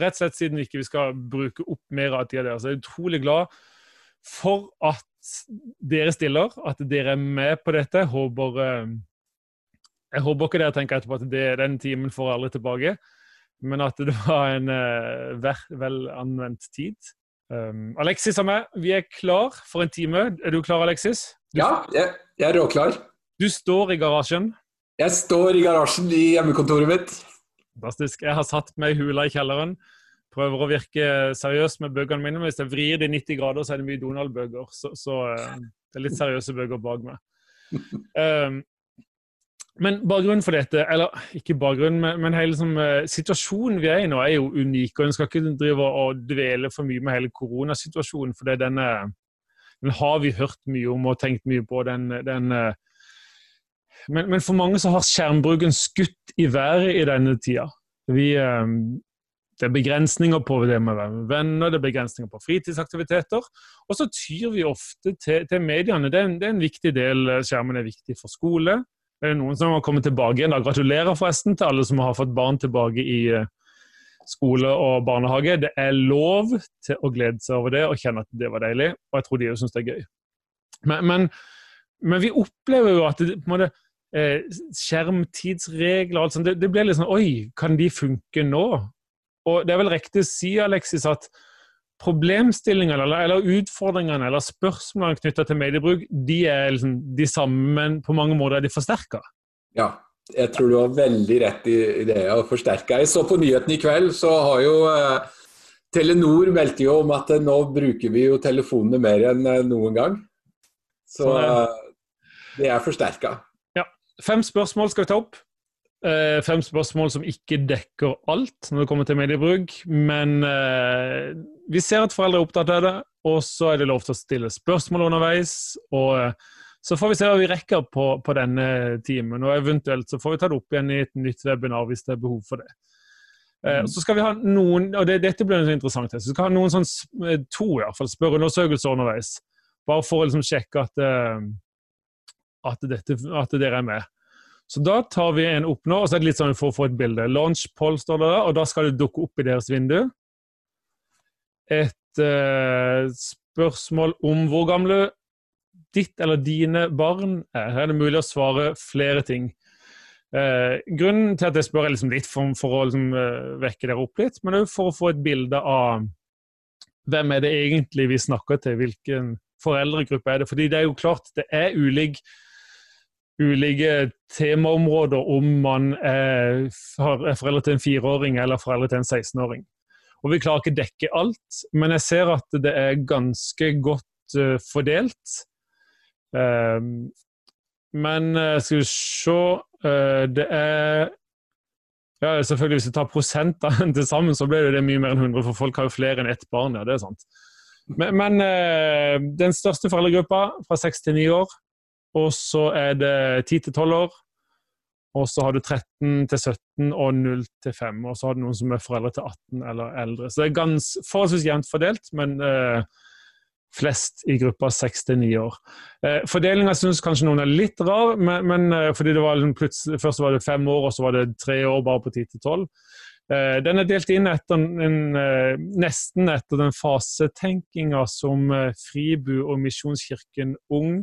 rett og slett siden vi ikke skal bruke opp mer av tida deres. Jeg er utrolig glad for at dere stiller, at dere er med på dette. Jeg håper, eh, jeg håper ikke dere tenker etterpå at det, den timen får aldri tilbake, men at det var en vel, vel anvendt tid. Um, Alexis og meg, vi er klar for en time. Er du klar, Alexis? Du, ja, jeg, jeg er råklar. Du står i garasjen? Jeg står i garasjen i hjemmekontoret mitt. Fantastisk. Jeg har satt meg i hula i kjelleren. Prøver å virke seriøs med bøkene mine. Men hvis jeg vrir de 90 grader, så er det mye Donald-bøker. Så, så, eh, det er litt seriøse bøker bak meg. Um, men bakgrunnen for dette, eller ikke bakgrunnen, men, men hele liksom, situasjonen vi er i nå, er jo unik. og En skal ikke drive og dvele for mye med hele koronasituasjonen, for denne, den har vi hørt mye om og tenkt mye på. den, den eh, men, men, for mange så har skjermbruken skutt i været i denne tida. Vi, eh, det er begrensninger på det med venner, det er begrensninger på fritidsaktiviteter. Og så tyr vi ofte til, til mediene. Det er, en, det er, en, viktig del. Eh, skjermen er viktig for skole. Det er noen som har kommet tilbake igjen. Da. Gratulerer forresten til alle som har fått barn tilbake i eh, skole og barnehage. Det er lov til å glede seg over det og kjenne at det var deilig. Og jeg tror de òg syns det er gøy. Men, men, men, vi opplever jo at det, på en måte, eh, skjermtidsregler og alt sånt. Det, det blir litt sånn Oi, kan de funke nå? Og det er vel riktig å si, Alexis, at problemstillingene eller, eller utfordringene eller spørsmålene knytta til mediebruk, de er liksom de samme, men på mange måter er de forsterka? Ja, jeg tror du har veldig rett i, i det. å forsterke. Jeg så på nyhetene i kveld, så har jo eh, Telenor meldte jo om at eh, nå bruker vi jo telefonene mer enn eh, noen gang. Så, så eh, det er forsterka. Fem spørsmål skal vi ta opp. Uh, fem spørsmål som ikke dekker alt når det kommer til mediebruk. Men uh, vi ser at foreldre er opptatt av det, og så er det lov til å stille spørsmål underveis. Og uh, så får vi se hva vi rekker på, på, denne timen, og eventuelt så får vi ta det opp igjen i et nytt webinar hvis det er behov for det. Mm. Så skal vi ha noen, og det, dette blir interessant, så skal vi ha noen sånn, to i hvert fall, spørreundersøkelser underveis. Bare for å liksom sjekke at at, dette, at, dere er med. Så da tar vi en opp nå, og så er det litt sånn for å få et bilde. Launch poll står det der, og da skal det dukke opp i deres vindu. Et uh, spørsmål om hvor gamle ditt eller dine barn er. Her er det mulig å svare flere ting. Uh, grunnen til at jeg spør, er liksom litt for, for å liksom, uh, vekke dere opp litt, men òg for å få et bilde av hvem er det egentlig vi snakker til, hvilken foreldregruppe er det. Fordi det er jo klart, det er ulik ulike temaområder om man er, foreldre til en fireåring eller foreldre til en 16-åring. Og Vi klarer ikke å dekke alt, men jeg ser at det er ganske godt uh, fordelt. Uh, men uh, skal vi se Det er ja, selvfølgelig Hvis vi tar prosentene til sammen, så blir det mye mer enn 100, for folk har jo flere enn ett barn. ja, det er sant. Men, men den største foreldregruppa, fra 6 til 9 år, og så er det 10 til 12 år. Og så har du 13 til 17 og 0 til 5. Og så har du noen som er foreldre til 18 eller eldre. Så det er gans, forholdsvis jevnt fordelt, men eh, flest i gruppa 6 til 9 år. Eh, Fordelinga syns kanskje noen er litt rar, men, men eh, fordi det var liksom først var det fem år, og så var det tre år bare på 10 til 12. Eh, den er delt inn etter en, eh, nesten etter den fasetenkinga som eh, Fribu og Misjonskirken Ung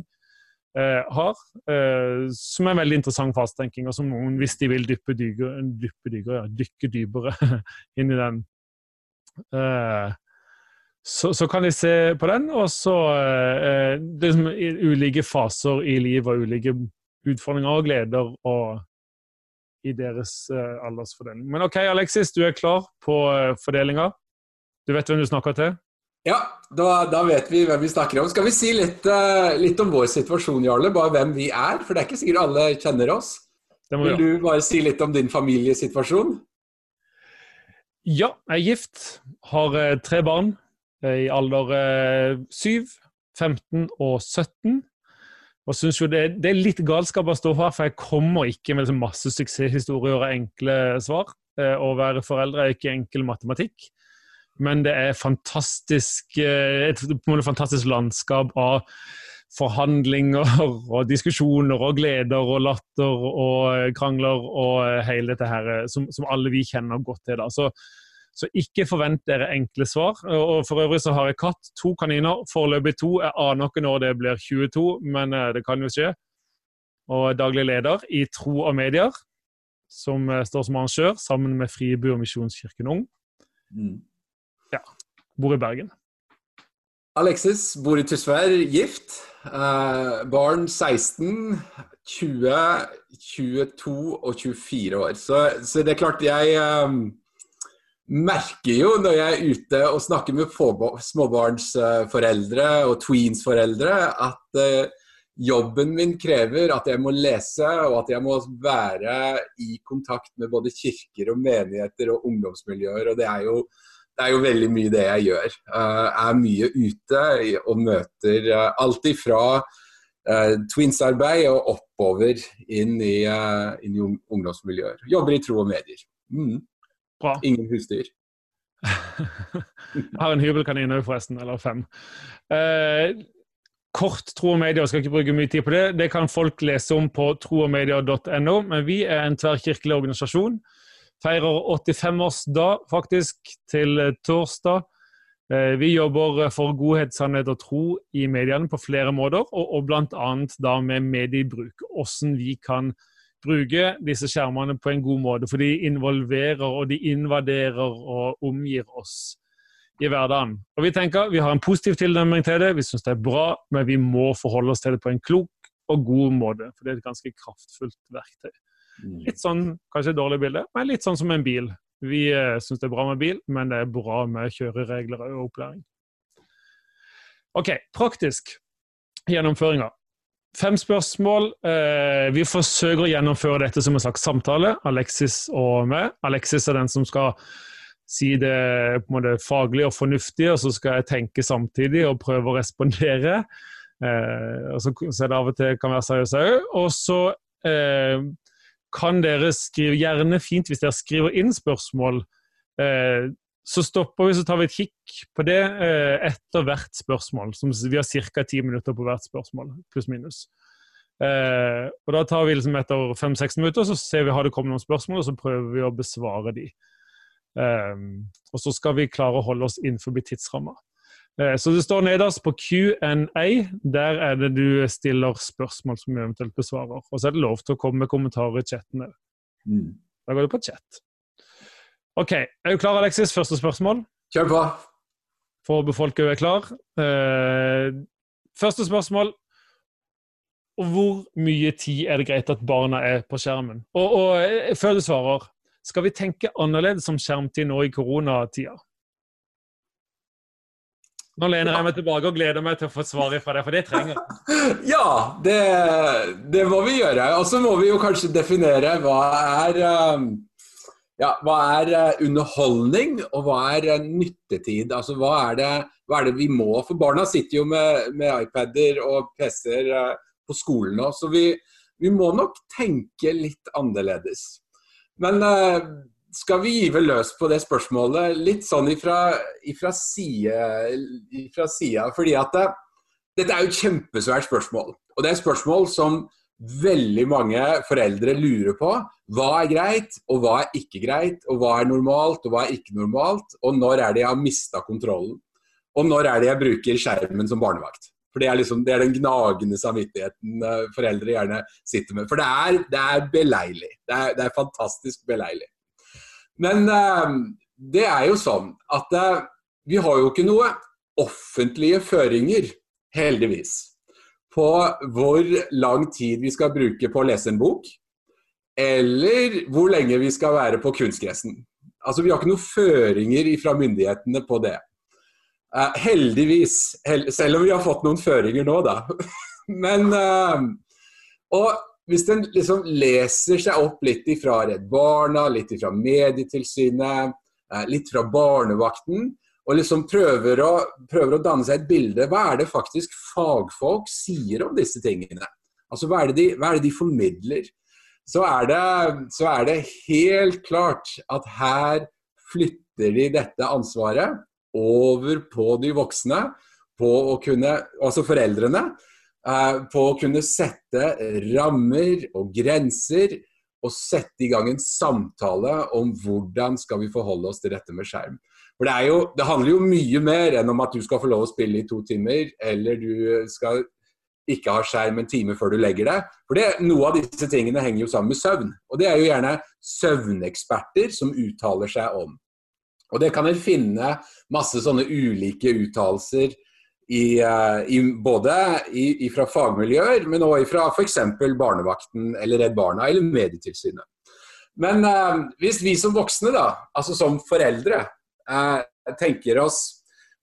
har, eh, som er en veldig interessant fasetenking, og som noen, hvis de vil dyppe, dypere, dyppe dypere ja, dykke dypere inn i den, eh, så, så, kan de se på den. Og så eh, det er liksom ulike faser i livet og ulike utfordringer og gleder og i deres eh, aldersfordeling. Men OK, Alexis, du er klar på fordelinga? Du vet hvem du snakker til? Ja, da, da, vet vi hvem vi snakker om. Skal vi si litt, uh, litt, om vår situasjon, Jarle? Bare hvem vi er? For det er ikke sikkert alle kjenner oss. Vil du bare si litt om din familiesituasjon? Ja, jeg er gift. Har uh, tre barn uh, i alder 7, 15 og 17. Og synes jo det, det, er litt galskap å stå her, for jeg kommer ikke med liksom masse suksesshistorier og enkle svar. Å være foreldre er ikke enkel matematikk men det er fantastisk, eh, et, fantastisk landskap av forhandlinger og diskusjoner og gleder og latter og krangler og hele dette her som, som alle vi kjenner godt til. da. Så, Så ikke forvent dere enkle svar. Og For øvrig så har jeg katt, to kaniner, foreløpig to. Jeg aner ikke når det blir 22, men eh, det kan jo skje. Og daglig leder i Tro og Medier, som eh, står som arrangør sammen med Fribu og Misjonskirken Ung. Mm. Ja. Bor i Bergen. Alexis bor i Tysvær, gift. Eh, barn 16, 20, 22 og 24 år. Så, så det er klart jeg eh, merker jo når jeg er ute og snakker med småbarnsforeldre og tweensforeldre, at eh, jobben min krever at jeg må lese og at jeg må være i kontakt med både kirker og menigheter og ungdomsmiljøer. og det er jo det er jo veldig mye det jeg gjør. Jeg er mye ute og møter alt ifra uh, Twins-arbeid og oppover inn i, uh, inn i ungdomsmiljøer. Jobber i tro og medier. Mm. Bra. Ingen husdyr. jeg har en hybelkanin òg, forresten. Eller fem. Uh, kort tro og medier, skal ikke bruke mye tid på det. Det kan folk lese om på troogmedier.no. Men vi er en tverrkirkelig organisasjon. Feirer 85-årsdag faktisk til torsdag. Eh, vi jobber for godhet, sannhet og tro i mediene på flere måter, og, og bl.a. med mediebruk. Hvordan vi kan bruke disse skjermene på en god måte. For de involverer og de invaderer og omgir oss i hverdagen. Og Vi tenker vi har en positiv tilnærming til det, vi syns det er bra, men vi må forholde oss til det på en klok og god måte. For det er et ganske kraftfullt verktøy. Mm. Litt sånn, kanskje et dårlig bilde, men litt sånn som en bil. Vi eh, syns det er bra med bil, men det er bra med kjøreregler og opplæring. OK, praktisk gjennomføringa. Fem spørsmål. Eh, vi forsøker å gjennomføre dette som en slags samtale, Alexis og meg. Alexis er den som skal si det på en måte faglig og fornuftig, og så skal jeg tenke samtidig og prøve å respondere. Eh, og så, så det av og til kan være seriøst òg. Og så eh, kan dere skrive gjerne fint hvis dere skriver inn spørsmål. Eh, så stopper vi så tar vi et kikk på det eh, etter hvert spørsmål. Som vi har ca. ti minutter på hvert spørsmål, pluss-minus. Eh, og Da tar vi liksom etter fem-seks minutter så ser vi har det kommet noen spørsmål, og så prøver vi å besvare de. Og så skal vi klare å holde oss innenfor tidsramma. Eh, så det står nederst på Q&A. Der er det du stiller spørsmål som vi eventuelt besvarer. Og så er det lov til å komme med kommentarer i chatten òg. Mm. Da går du på chat. OK. Er du klar, Alexis? Første spørsmål? Kjør på. For befolket er klar. Eh, første spørsmål. Hvor mye tid er det greit at barna er på skjermen? Og, og eh, før du svarer, skal vi tenke annerledes om skjermtid nå i koronatida? Nå lener jeg meg tilbake og gleder meg til å få svaret fra deg, for det trenger jeg. Ja, det, det, må vi gjøre. Og så må vi jo kanskje definere hva er, um, ja, hva er uh, underholdning, og hva er uh, nyttetid? Altså hva er, det, hva er det vi må? For barna sitter jo med, med iPader og PC-er uh, på skolen nå, så vi, vi, må nok tenke litt annerledes. Men skal vi give løs på det spørsmålet litt sånn ifra, ifra, side, ifra sida. Fordi at det, dette er jo et kjempesvært spørsmål. Og det er et spørsmål som veldig mange foreldre lurer på. Hva er greit, og hva er ikke greit? Og hva er normalt, og hva er ikke normalt? Og når er det jeg har mista kontrollen? Og når er det jeg bruker skjermen som barnevakt? For det er, liksom, det er den gnagende samvittigheten eh, foreldre gjerne sitter med. For det er, det er beleilig. Det er, det er fantastisk beleilig. Men uh, det er jo sånn at uh, vi har jo ikke noe offentlige føringer, heldigvis, på hvor lang tid vi skal bruke på å lese en bok, eller hvor lenge vi skal være på kunstgressen. Altså, Vi har ikke noen føringer fra myndighetene på det. Uh, heldigvis, hel selv om vi har fått noen føringer nå, da. Men Og hvis en liksom leser seg opp litt ifra Redd Barna, litt ifra Medietilsynet, eh, litt fra barnevakten, og liksom prøver å, prøver å, danne seg et bilde Hva er det faktisk fagfolk sier om disse tingene? Altså, Hva er det de, er det de formidler? Så er, det, så er det helt klart at her flytter de dette ansvaret over på de voksne, på å kunne, altså foreldrene, på å kunne sette rammer og grenser og sette i gang en samtale om hvordan skal vi forholde oss til dette med skjerm. For det, jo, det handler jo mye mer enn om at du skal få lov å spille i to timer, eller du skal ikke ha skjerm en time før du legger deg. For det, Noe av disse tingene henger jo sammen med søvn. Og det er jo gjerne søvneksperter som uttaler seg om. Og det kan en finne masse sånne ulike uttalelser i, eh, i, både i, fra fagmiljøer, men òg fra f.eks. Barnevakten eller Redd Barna eller Medietilsynet. Men eh, hvis vi som voksne, da, altså som foreldre, eh, tenker oss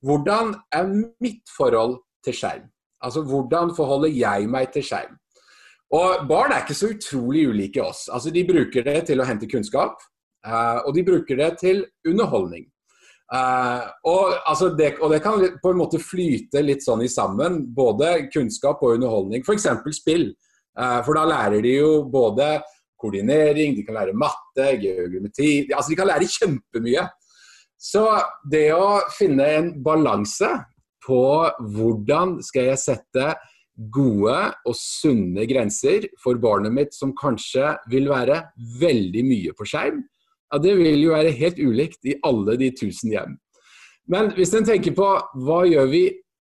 hvordan er mitt forhold til skjerm? Altså hvordan forholder jeg meg til skjerm? Og Barn er ikke så utrolig ulike oss. Altså De bruker det til å hente kunnskap, eh, og de bruker det til underholdning. Uh, og, altså det, og, det, kan på en måte flyte litt sånn i sammen, både kunnskap og underholdning. F.eks. spill. Uh, for da lærer de jo både koordinering, de kan lære matte, geografi altså De kan lære kjempemye. Så det å finne en balanse på hvordan skal jeg sette gode og sunne grenser for barnet mitt som kanskje vil være veldig mye på skjerm, ja, det vil jo være helt ulikt i alle de tusen hjem. Men hvis en tenker på hva gjør vi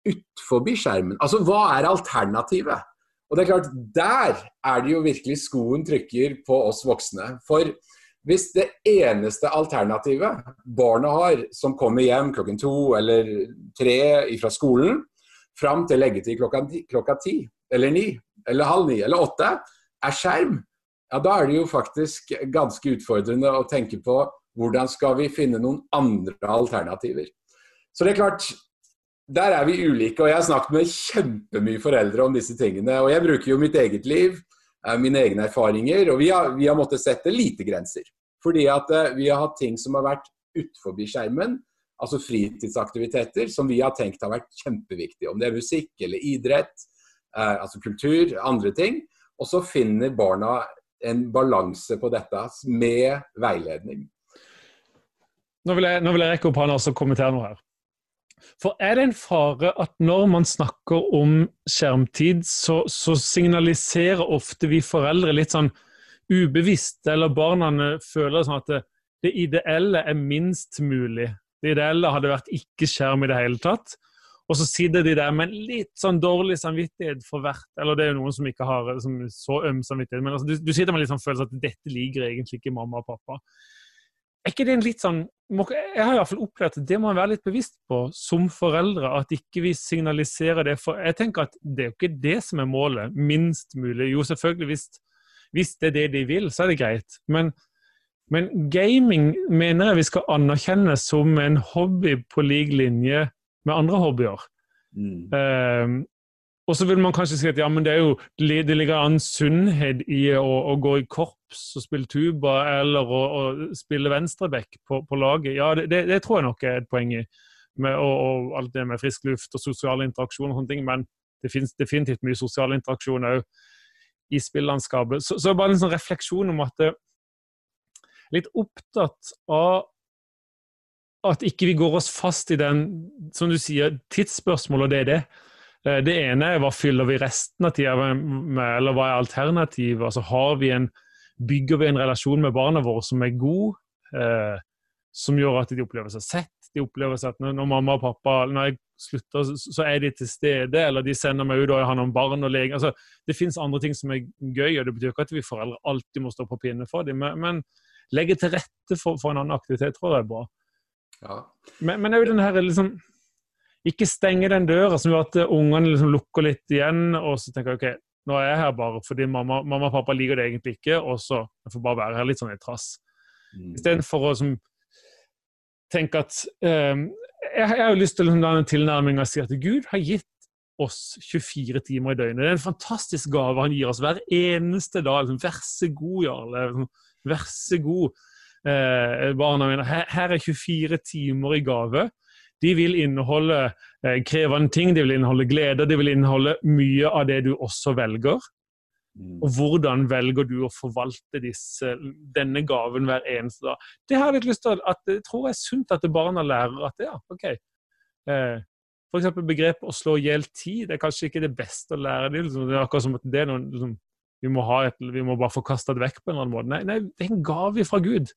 utenfor skjermen? Altså hva er alternativet? Og det er klart, Der er det jo virkelig skoen trykker på oss voksne. For hvis det eneste alternativet barna har som kommer hjem klokken to eller tre fra skolen, fram til leggetid klokka, klokka ti eller ni eller halv ni eller åtte, er skjerm, ja, da er det jo faktisk ganske utfordrende å tenke på hvordan skal vi finne noen andre alternativer. Så det er klart, der er vi ulike. Og jeg har snakket med kjempemye foreldre om disse tingene. Og jeg bruker jo mitt eget liv, eh, mine egne erfaringer, og vi har, vi har måttet sette lite grenser. Fordi at eh, vi har hatt ting som har vært utenfor skjermen, altså fritidsaktiviteter, som vi har tenkt har vært kjempeviktige. Om det er musikk eller idrett, eh, altså kultur, andre ting. Og så finner barna en balanse på dette med veiledning. Nå vil jeg, nå vil jeg rekke opp hånda og kommentere noe her. For er det en fare at når man snakker om skjermtid, så, så signaliserer ofte vi foreldre litt sånn ubevisst, eller barna føler sånn at det, det ideelle er minst mulig. Det ideelle hadde vært ikke skjerm i det hele tatt. Og så sitter de der med litt sånn dårlig samvittighet for hvert Eller det er jo noen som ikke har som så øm samvittighet, men altså, du, du, sitter med litt sånn følelse at dette liker egentlig ikke mamma og pappa. Er ikke det en litt sånn Jeg har i hvert fall opplevd at det må man være litt bevisst på som foreldre, at ikke vi signaliserer det. For jeg tenker at det er jo ikke det som er målet. Minst mulig. Jo, selvfølgelig, hvis, hvis det er det de vil, så er det greit. Men men gaming mener jeg vi skal anerkjenne som en hobby på lik linje med andre hobbyer. Mm. Uh, og så vil man kanskje si at ja, men det, er jo, det ligger an sunnhet i å, å, gå i korps og spille tuba, eller å, å spille venstreback på, på, laget. Ja, det, det, det, tror jeg nok er et poeng i. Med, og, og, alt det med frisk luft og sosiale interaksjon og sånne ting. Men det finnes definitivt mye sosial interaksjon òg i spillandskapet. Så, så bare en sånn refleksjon om at det, Litt opptatt av at ikke vi går oss fast i den, som du sier, tidsspørsmålet, og det er det. Eh, det ene er hva fyller vi resten av tida med, eller hva er alternativet? Altså, har vi en, bygger vi en relasjon med barna våre som er god, eh, som gjør at de opplever seg sett? De opplever seg at når, når mamma og pappa når jeg slutter, så er de til stede, eller de sender meg ut og jeg har noen barn og lege. Altså, det fins andre ting som er gøy, og det betyr ikke at vi foreldre alltid må stå på pinne for dem, men, men legge til rette for, for en annen aktivitet tror jeg er bra. Ja. Men, men jo den her liksom Ikke stenge den døra som gjør at ungene liksom lukker litt igjen, og så tenker jeg OK, nå er jeg her bare fordi mamma, mamma og pappa liker det egentlig ikke, og så jeg får bare være her litt sånn i trass. Mm. Istedenfor å som, tenke at um, jeg, jeg, har jo lyst til å la en tilnærming og si at Gud har gitt oss 24 timer i døgnet. Det er en fantastisk gave han gir oss hver eneste dag. Liksom, Vær så god, Jarle. Vær så god eh, barna mine. Her, her, er 24 timer i gave. De vil inneholde eh, krevende ting, de vil inneholde gleder, de vil inneholde mye av det du også velger. Mm. Og hvordan velger du å forvalte disse, denne gaven hver eneste dag? Det har jeg litt lyst til at jeg tror jeg er sunt at barna lærer at ja, ok. Eh, F.eks. begrepet å slå i hjel tid det er kanskje ikke det beste å lære. Det er, liksom, det er akkurat som at det er noen liksom, vi må, et, vi må bare få kasta det vekk på en eller annen måte. Nei, nei, det er en gave fra Gud.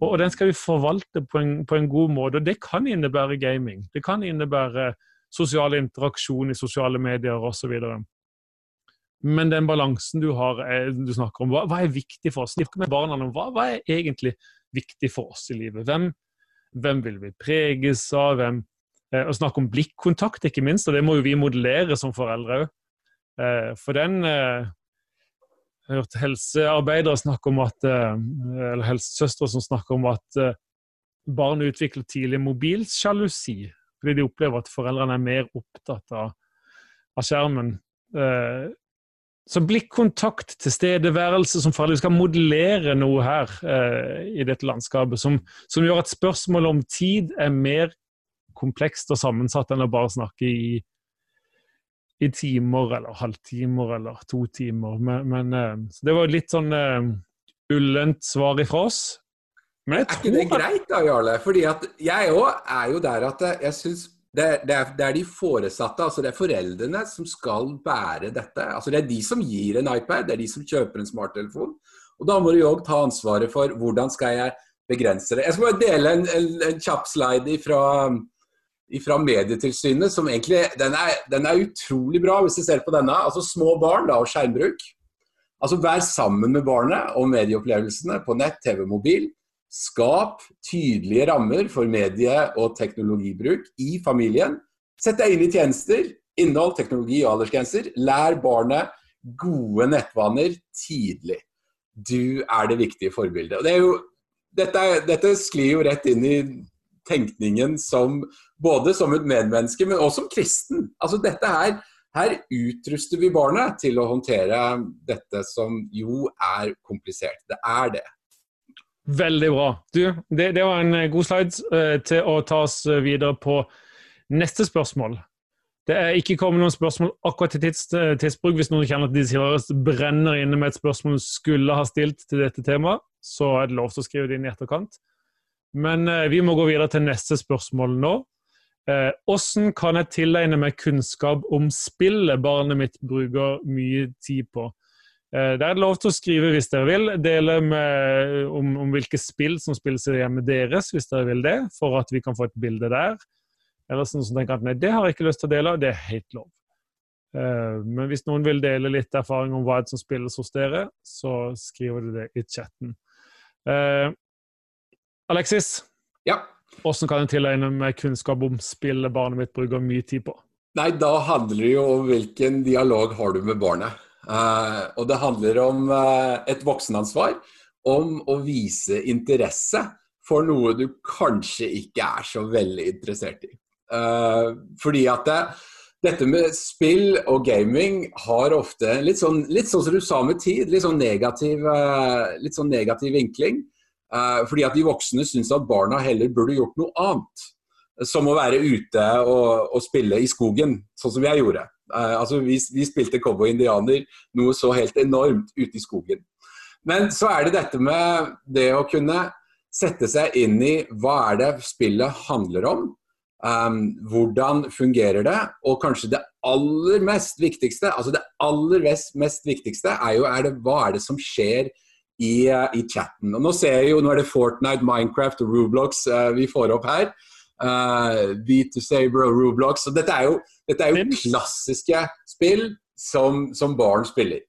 Og, og den skal vi forvalte på en, på en, god måte. Og det kan innebære gaming. Det kan innebære sosial interaksjon i sosiale medier osv. Men den balansen du har, er, du snakker om, hva, hva, er viktig for oss? Snakke med barna om hva, hva, er egentlig viktig for oss i livet? Hvem, hvem vil vi preges av? Hvem, eh, å snakke om blikkontakt, ikke minst, og det må jo vi modellere som foreldre òg. Eh, for den eh, Jeg har hørt helsearbeidere snakke om at, eh, eller helsesøstre som snakker om at eh, barn utvikler tidlig mobilsjalusi fordi de opplever at foreldrene er mer opptatt av, av skjermen. Eh, så blikkontakt, tilstedeværelse som foreldre skal modellere noe her i dette landskapet som, som, gjør at spørsmålet om tid er mer komplekst og sammensatt enn å bare snakke i, i timer eller halvtimer eller to timer. Men, men så det var litt sånn uh, ullent svar ifra oss. Men er ikke det greit da, Jarle? Fordi at jeg òg er jo der at jeg syns det, det, er, det, er, de foresatte, altså det er foreldrene, som skal bære dette. Altså Det er de som gir en iPad, det er de som kjøper en smarttelefon. Og Da må du òg ta ansvaret for hvordan skal jeg begrense det. Jeg skal bare dele en, en, en kjapp slide fra, fra Medietilsynet. som egentlig, den er, den er, utrolig bra, hvis du ser på denne. Altså Små barn da, og skjermbruk. Altså Vær sammen med barnet om medieopplevelsene på nett, TV, mobil. Skap tydelige rammer for medie- og teknologibruk i familien. Sett deg inn i tjenester, innhold, teknologi og aldersgrenser. Lær barnet gode nettvaner tidlig. Du er det viktige forbildet. Det jo, dette, dette, sklir jo rett inn i tenkningen som både som et medmenneske, men også som kristen. Altså dette her, her utruster vi barnet til å håndtere dette som jo er komplisert. Det er det. Veldig bra. Du, det, det var en eh, god slide uh, til å ta oss eh, videre på neste spørsmål. Det er ikke kommet noen spørsmål akkurat til tids, tidsbruk. Hvis noen kjenner at de brenner inne med et spørsmål du skulle ha stilt til dette temaet, så er det lov til å skrive det inn i etterkant. Men eh, vi må gå videre til neste spørsmål nå. Hvordan eh, kan jeg tilegne meg kunnskap om spillet barnet mitt bruker mye tid på? Eh, det er lov til å skrive hvis dere vil. Dele med, om, om, hvilke spill som spilles i hjemmet deres, hvis dere vil det, for at vi kan få et bilde der. Eller sånn som tenker at nei, det har jeg ikke lyst til å dele, det er helt lov. Eh, men hvis noen vil dele litt erfaring om hva som spilles hos dere, så skriver du det i chatten. Alexis, ja. hvordan kan jeg tilegne meg kunnskap om spillet barnet mitt bruker mye tid på? Nei, Da handler det jo om hvilken dialog har du med barnet. Uh, og det handler om uh, et voksenansvar om å vise interesse for noe du kanskje ikke er så veldig interessert i. Uh, fordi at det, dette med spill og gaming har ofte litt sånn, litt sånn som du sa med tid, litt sånn negativ, litt sånn negativ vinkling. Fordi at de voksne syns at barna heller burde gjort noe annet. Som å være ute og, og spille i skogen, sånn som jeg gjorde. Uh, altså vi, vi spilte cowboy-indianer, noe så helt enormt ute i skogen. Men så er det dette med det å kunne sette seg inn i hva er det spillet handler om. Um, hvordan fungerer det? Og kanskje det aller mest viktigste, altså det aller mest, mest viktigste er jo er det, hva er det som skjer i, uh, i chatten. Og nå ser jeg jo, nå er det Fortnite, Minecraft og Roblox uh, vi får opp her. Uh, Beat to Saber og Roblox. Og dette er jo dette er jo klassiske spill som, som, barn spiller.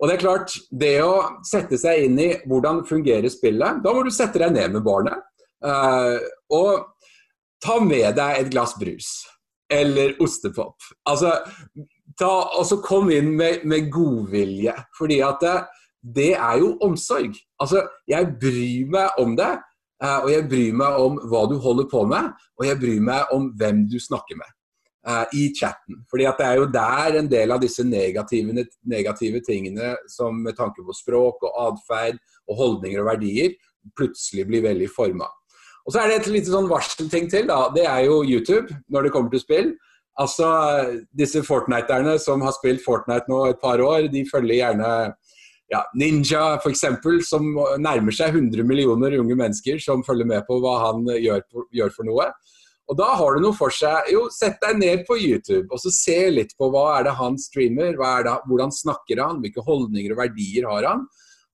Og det er klart, det å sette seg inn i hvordan fungerer spillet, da må du sette deg ned med barnet. Uh, og ta med deg et glass brus. Eller ostepop. Altså, ta, altså kom inn med, med godvilje. Fordi at det, det, er jo omsorg. Altså, jeg bryr meg om det. Uh, og jeg bryr meg om hva du holder på med, og jeg bryr meg om hvem du snakker med uh, i chatten. Fordi at det er jo der en del av disse negative, negative tingene som med tanke på språk og atferd og holdninger og verdier plutselig blir veldig forma. Og så er det et lite sånn varselting til. da, Det er jo YouTube når det kommer til spill. Altså, Disse Fortniterne som har spilt Fortnite nå et par år, de følger gjerne ja, Ninja f.eks., som nærmer seg 100 millioner unge mennesker som følger med på hva han gjør, gjør for noe. Og da har du noe for seg. Jo, sett deg ned på YouTube og så se litt på hva er det han streamer, det, hvordan snakker han, hvilke holdninger og verdier har han.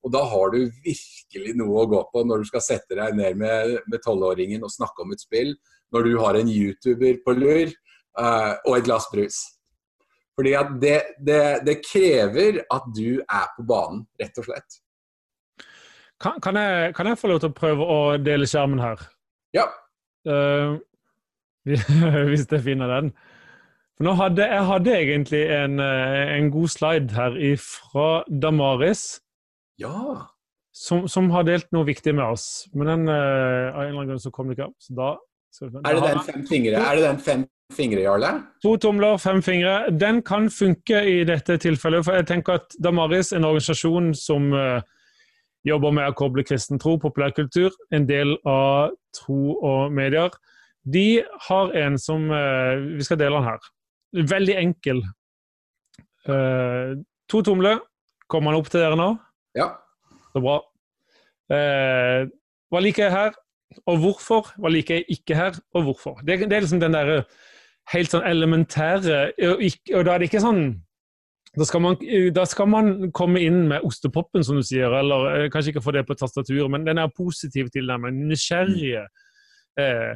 Og da har du virkelig noe å gå på når du skal sette deg ned med tolvåringen og snakke om et spill, når du har en YouTuber på lur uh, og et glass brus. Fordi at det, det, det, krever at du er på banen, rett og slett. Kan, kan, jeg, kan jeg, få lov til å prøve å dele skjermen her? Ja. Uh, hvis jeg finner den. For nå hadde, jeg hadde egentlig en, eh, en god slide her fra Damaris. Ja. Som, som, har delt noe viktig med oss. Men den, uh, av en eller annen grunn så kom det ikke opp. Så da, så, er, det den fem fingre? er det den fem fingre, Jarle? To tomler, fem fingre. Den kan funke i dette tilfellet. For jeg tenker at Damaris, en organisasjon som uh, jobber med å koble kristen tro, populærkultur, en del av tro og medier, de har en som uh, Vi skal dele den her. Veldig enkel. to tomler. Kommer den opp til dere nå? Ja. Så bra. Hva liker jeg her, og hvorfor? Hva liker jeg ikke her, og hvorfor? Det, det er liksom den derre helt sånn elementære og, og, da er det ikke sånn da skal, man, da skal, man, komme inn med ostepopen, som du sier, eller eh, kanskje ikke få det på tastaturet, men den er positiv til dem, nysgjerrige. Eh,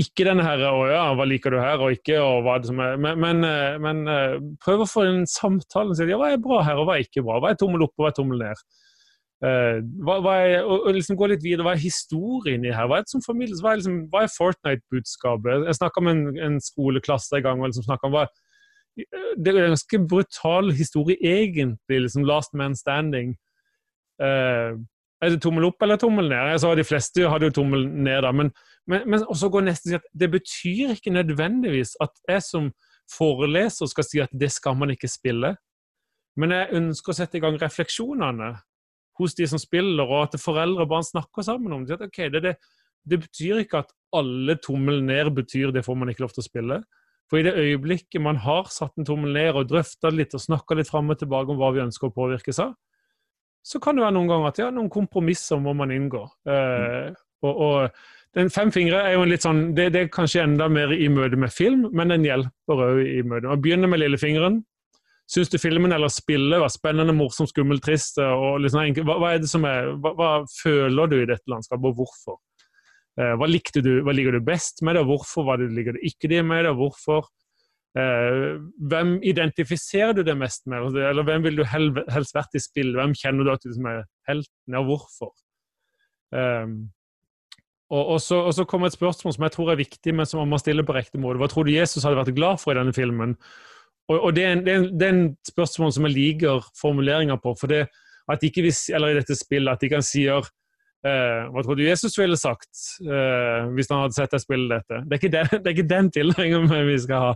ikke denne her 'Å ja, hva liker du her?' og ikke og hva det som er Men, men, eh, men eh, prøv å få en samtale. Si, ja, 'Hva er bra her, og hva er ikke bra?' Hva er tommel opp, og hva er tommel ned? Uh, hva, hva er, og, og, liksom gå litt videre, Hva er historien i her? Hva er, som familie, hva er, liksom, er Fortnite-budskapet? Jeg snakka med en, en, skoleklasse en gang og liksom om hva Det er en ganske brutal historie, egentlig. liksom Last man standing. Uh, er det tommel opp eller tommel ned? Jeg sa De fleste hadde jo tommel ned, da. Men, men, men også går nesten at det betyr ikke nødvendigvis at jeg som foreleser skal si at det skal man ikke spille. Men jeg ønsker å sette i gang refleksjonene hos de som spiller, og at foreldre og barn snakker sammen om det. At, okay, det, det, det betyr ikke at alle tommel ned betyr det får man ikke lov til å spille. For i det øyeblikket man har satt en tommel ned og drøfta litt og snakka litt fram og tilbake om hva vi ønsker å påvirkes av, så kan det være noen ganger at ja, noen kompromisser må man inngå. Eh, og, og, den fem fingre er jo en litt sånn, det, det, er kanskje enda mer i møte med film, men den hjelper òg i møte. Man begynner med lillefingeren. Syns du filmen eller spillet var spennende, morsom, skummel, trist? og liksom, hva, hva, er det som er, hva, hva, føler du i dette landskapet, og hvorfor? Eh, hva, du, hva liker du best med det, og hvorfor hva liker du ikke det med det, og hvorfor? Eh, hvem identifiserer du deg mest med? Altså, eller hvem vil du helst vært i spill? Hvem kjenner du at du er helten, og hvorfor? Um, og, og, så, og, så, kommer et spørsmål som jeg tror er viktig, men som man må stille på riktig måte. Hva tror du Jesus hadde vært glad for i denne filmen? Og, og det, er en, det, er en, det, er en, spørsmål som jeg liker formuleringer på. for det at ikke vi, eller i dette spillet, at de kan si Uh, hva tror du Jesus ville sagt uh, hvis han hadde sett deg spille dette? Det er ikke den, det ikke den tilnærmingen vi skal ha.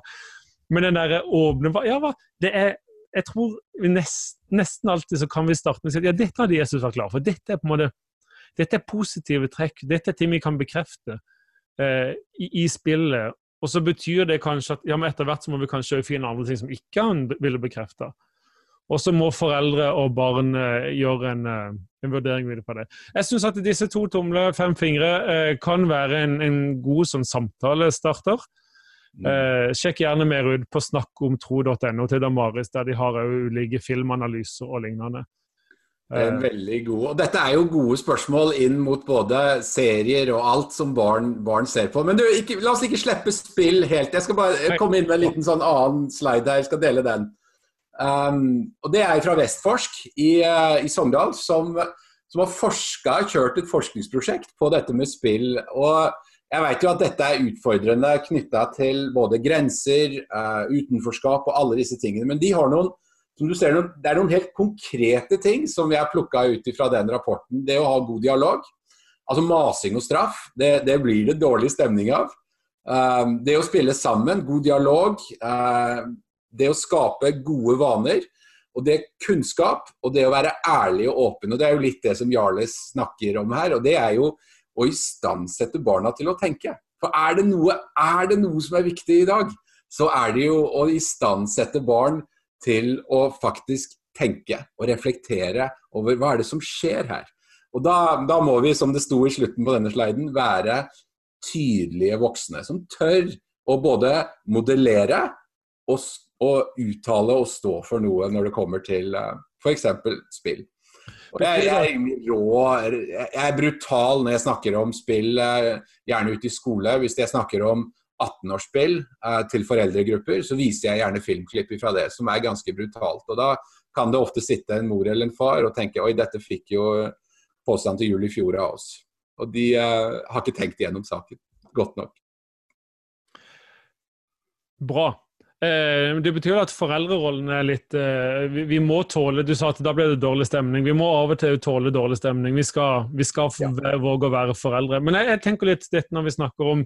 Men den derre åpne Ja, hva det er Jeg tror nest, nesten alltid så kan vi starte med å si at ja, dette hadde Jesus vært klar for. Dette er på en måte dette er positive trekk. Dette er ting vi kan bekrefte eh, i, i, spillet. Og så betyr det kanskje at ja, men etter hvert så må vi kanskje finne andre ting som ikke han ville bekrefte. Og så må foreldre og barn eh, gjøre en, eh, en, vurdering videre på det. Jeg syns at disse to tomler, fem fingre, eh, kan være en, en god sånn samtalestarter. Mm. Eh, sjekk gjerne mer ut på snakkomtro.no til Damaris, der de har ulike filmanalyser og lignende. Eh. Veldig god. Og dette er jo gode spørsmål inn mot både serier og alt som barn, barn ser på. Men du, ikke, la oss ikke slippe spill helt. Jeg skal bare komme inn med en liten sånn annen slide her. Jeg skal dele den. Um, og Det er fra Vestforsk i, uh, i Sogndal, som, som har forska, kjørt et forskningsprosjekt på dette med spill. og jeg vet jo at dette er utfordrende knytta til både grenser, uh, utenforskap og alle disse tingene. Men de har noen, som du ser, det er noen helt konkrete ting som har plukka ut fra den rapporten. Det å ha god dialog. Altså masing og straff, det, det blir det dårlig stemning av. Uh, det å spille sammen, god dialog. Uh, det å skape gode vaner. Og det kunnskap, og det å være ærlig og åpen. Og det er jo litt det som Jarles snakker om her. og det er jo å istandsette barna til å tenke. For er det, noe, er det noe som er viktig i dag, så er det jo å istandsette barn til å faktisk tenke og reflektere over hva er det som skjer her. Og da, da, må vi, som det sto i slutten på denne sliden, være tydelige voksne. Som tør å både modellere og, og uttale og stå for noe når det kommer til uh, f.eks. spill. Jeg, jeg, jeg, er brutal når jeg snakker om spill, eh, gjerne ute i skole. Hvis jeg snakker om 18-årsspill eh, til foreldregrupper, så viser jeg gjerne filmklipp fra det, som er ganske brutalt. Og Da kan det ofte sitte en mor eller en far og tenke oi, dette fikk jo påstand til jul i fjor av oss. Og de uh, har ikke tenkt igjennom saken godt nok. Bra. Eh, det betyr at foreldrerollen er litt eh, vi, vi, må tåle Du sa at da ble det dårlig stemning. Vi må av og til tåle dårlig stemning. Vi skal, vi skal ja. våge å være foreldre. Men jeg, jeg, tenker litt dette når vi snakker om,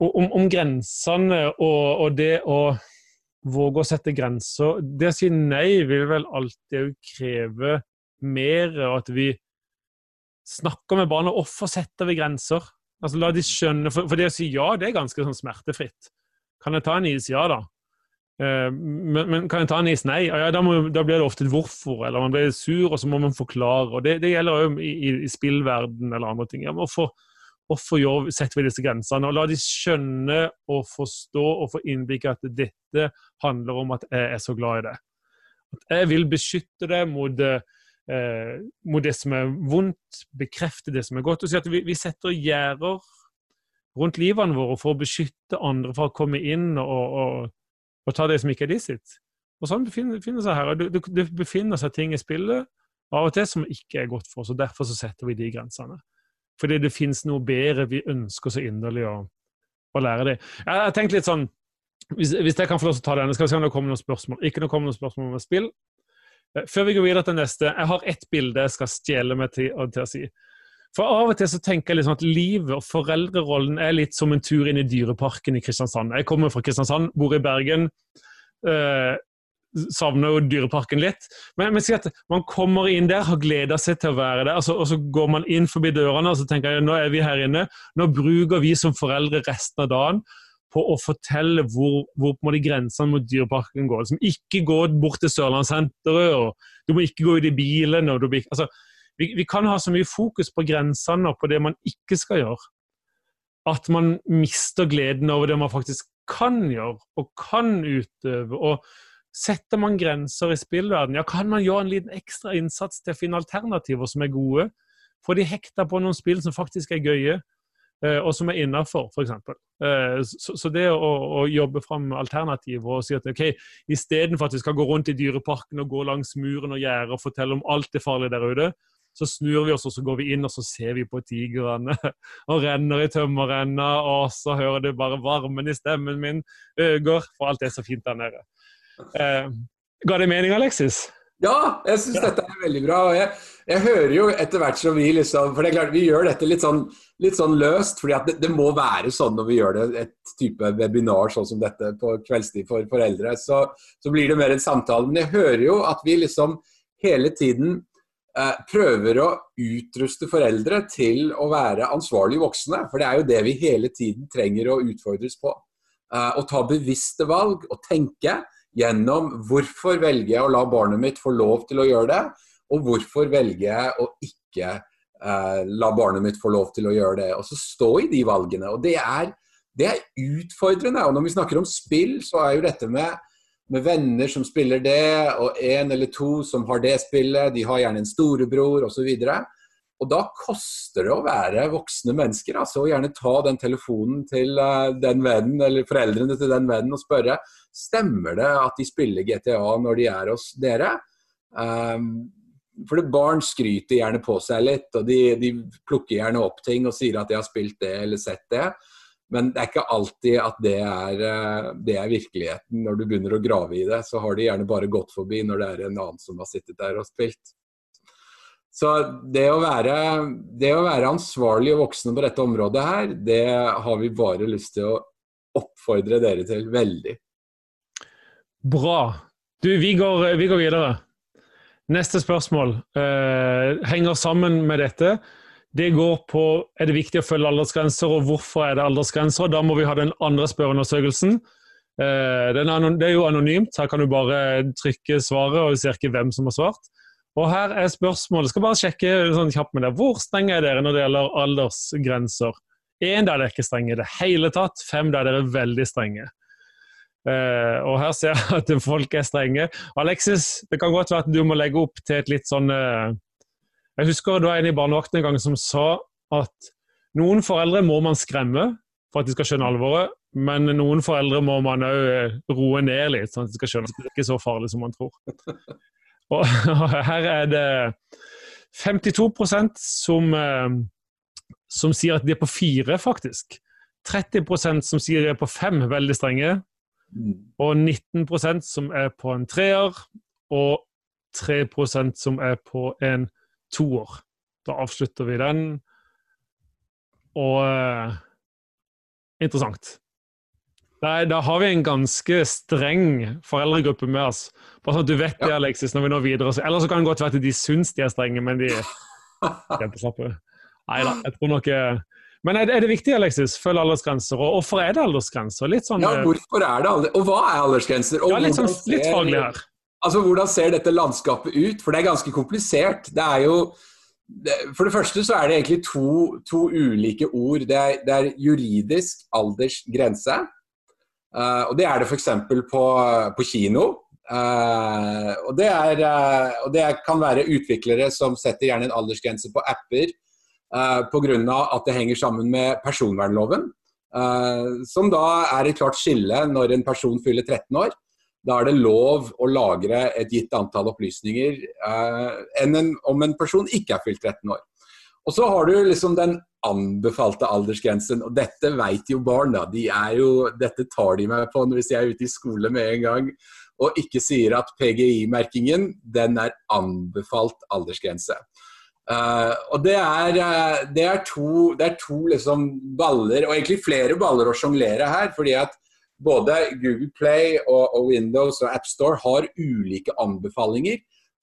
om, om grensene og, og, det å våge å sette grenser. Det å si nei vil vel alltid kreve mer, og at vi snakker med barna. Hvorfor setter vi grenser? Altså La de skjønne, for, for det å si ja, det er ganske sånn smertefritt. Kan jeg ta en is? Ja da. Eh, men, men, kan jeg ta en is? Nei. Ja, da, må, da, blir det ofte et hvorfor, eller man blir sur, og så må man forklare. og Det, det gjelder jo i, i, i spillverden eller andre ting. Ja, hvorfor, hvorfor setter vi disse grensene? Og La de skjønne og forstå og få innblikk i at dette handler om at jeg er så glad i det. At jeg vil beskytte det mot, eh, mot det som er vondt, bekrefte det som er godt. og si at Vi, vi setter gjerder rundt livene våre for å beskytte andre fra å komme inn og, og, og ta det som ikke er de sitt. Og sånn befinner, befinner seg her. Det, det, befinner seg ting i spillet av og til som ikke er godt for oss, og derfor så setter vi de grensene. Fordi det finnes noe bedre vi ønsker så inderlig å, å lære det. Jeg, har tenkt litt sånn, hvis, hvis, jeg kan få lov til å ta denne, skal vi se om det kommer noen spørsmål. Ikke noe noen spørsmål om spill. Eh, før vi går videre til neste, jeg har ett bilde jeg skal stjele meg til, til å si. For av og til så tenker jeg liksom at livet og foreldrerollen er litt som en tur inn i dyreparken i Kristiansand. Jeg kommer fra Kristiansand, bor i Bergen. Eh, savner jo dyreparken litt. Men, men si at man kommer inn der, har gleda seg til å være der, altså, og så går man inn forbi dørene og så tenker jeg, nå er vi her inne. Nå bruker vi som foreldre resten av dagen på å fortelle hvor, hvor en grensene mot dyreparken går. Liksom, ikke gå bort til Sørlandssenteret, og du må ikke gå ut i bilen. Og du, altså, vi, vi, kan ha så mye fokus på grensene og på det man ikke skal gjøre, at man mister gleden over det man faktisk kan gjøre og kan utøve. og Setter man grenser i spillverden, ja, kan man gjøre en liten ekstra innsats til å finne alternativer som er gode? Får de hekta på noen spill som faktisk er gøye, eh, og som er innafor, f.eks. Eh, så, det å, å, jobbe fram alternativer og si at ok, istedenfor at vi skal gå rundt i dyreparken og gå langs muren og gjerdet og fortelle om alt det farlige der ute, så snur vi oss og så går vi inn og så ser vi på tigrene og renner i tømmerrenna, og så hører du bare varmen i stemmen min øker, for alt er så fint der nede. Eh, ga det mening, Alexis? Ja, jeg syns ja. dette er veldig bra. og jeg, jeg, hører jo etter hvert som vi liksom For det er klart, vi gjør dette litt sånn, litt sånn løst, fordi det, det, må være sånn når vi gjør det, et type webinar sånn som dette på kveldstid for foreldre. Så, så blir det mer en samtale. Men jeg hører jo at vi liksom hele tiden Eh, prøver å utruste foreldre til å være ansvarlige voksne. For det er jo det vi hele tiden trenger å utfordres på. Eh, å ta bevisste valg og tenke gjennom hvorfor velger jeg å la barnet mitt få lov til å gjøre det, og hvorfor velger jeg å ikke eh, la barnet mitt få lov til å gjøre det. Og så stå i de valgene. Og det er, det er utfordrende. Og når vi snakker om spill, så er jo dette med med venner som spiller det, og en eller to som har det spillet. De har gjerne en storebror osv. Og, så og da koster det å være voksne mennesker. altså Gjerne ta den telefonen til uh, den vennen eller foreldrene til den vennen og spørre stemmer det at de spiller GTA når de er hos dere. Um, for barn skryter gjerne på seg litt, og de, de plukker gjerne opp ting og sier at de har spilt det eller sett det. Men det er ikke alltid at det er, eh, det er, virkeligheten. Når du begynner å grave i det, så har de gjerne bare gått forbi når det er en annen som har sittet der og spilt. Så det å være, det å være ansvarlig og voksne på dette området her, det har vi bare lyst til å oppfordre dere til veldig. Bra. Du, vi går, vi går videre. Neste spørsmål eh, henger sammen med dette. Det går på er det viktig å følge aldersgrenser, og hvorfor er det aldersgrenser. Da må vi ha den andre spørreundersøkelsen. Eh, det er jo anonymt, her kan du bare trykke svaret, og vi ser ikke hvem som har svart. Og her er spørsmålet, skal bare sjekke sånn kjapt med deg. Hvor strenge er dere når det gjelder aldersgrenser Én der dere er ikke strenge i det hele tatt. Fem der dere er veldig strenge. Uh, og her ser jeg at folk er strenge. Alexis, det kan godt være at du må legge opp til et litt sånn uh, Jeg husker det var en i barnevakten en gang som sa at noen foreldre må man skremme for at de skal skjønne alvoret, men noen foreldre må man òg uh, roe ned litt, sånn at de skal skjønne at det ikke er så farlig som man tror. Og her er det 52% som, som sier at de er på fire, faktisk. 30% som sier de er på fem, veldig strenge. Mm. Og 19% som er på en treer, og 3% som er på en toer. Da avslutter vi den. Og uh, interessant. Da, da, har vi en ganske streng foreldregruppe med oss. Bare sånn at du vet det, Alexis, når vi når videre. Eller så kan det godt være at de syns de er strenge, men de kjempeslappe. Nei da, jeg tror nok uh, men er det, er det viktig, Alexis, følge aldersgrenser? Og hvorfor er det aldersgrenser? Litt sånn, ja, eh, hvorfor er det alder... Og hva er aldersgrenser? Og ja, litt, sånn, litt faglig her. Altså, Hvordan ser dette landskapet ut? For det er ganske komplisert. Det er jo For det første så er det egentlig to, to ulike ord. Det er, det er juridisk aldersgrense. Uh, og det er det f.eks. På, på kino. Uh, og, det er, uh, og det kan være utviklere som setter gjerne en aldersgrense på apper uh, eh, pga. at det henger sammen med personvernloven. Som da er et klart skille når en person fyller 13 år. Da er det lov å lagre et gitt antall opplysninger enn en, om en person ikke er fylt 13 år. Og så har du liksom den anbefalte aldersgrensen, og dette vet jo barn. da, de jo, Dette tar de meg på hvis jeg er ute i skole med en gang og ikke sier at PGI-merkingen den er anbefalt aldersgrense. Uh, og det er, uh, det er, to, det er to liksom baller, og egentlig flere baller å sjonglere her. fordi at både Google Play og, og, Windows og AppStore har ulike anbefalinger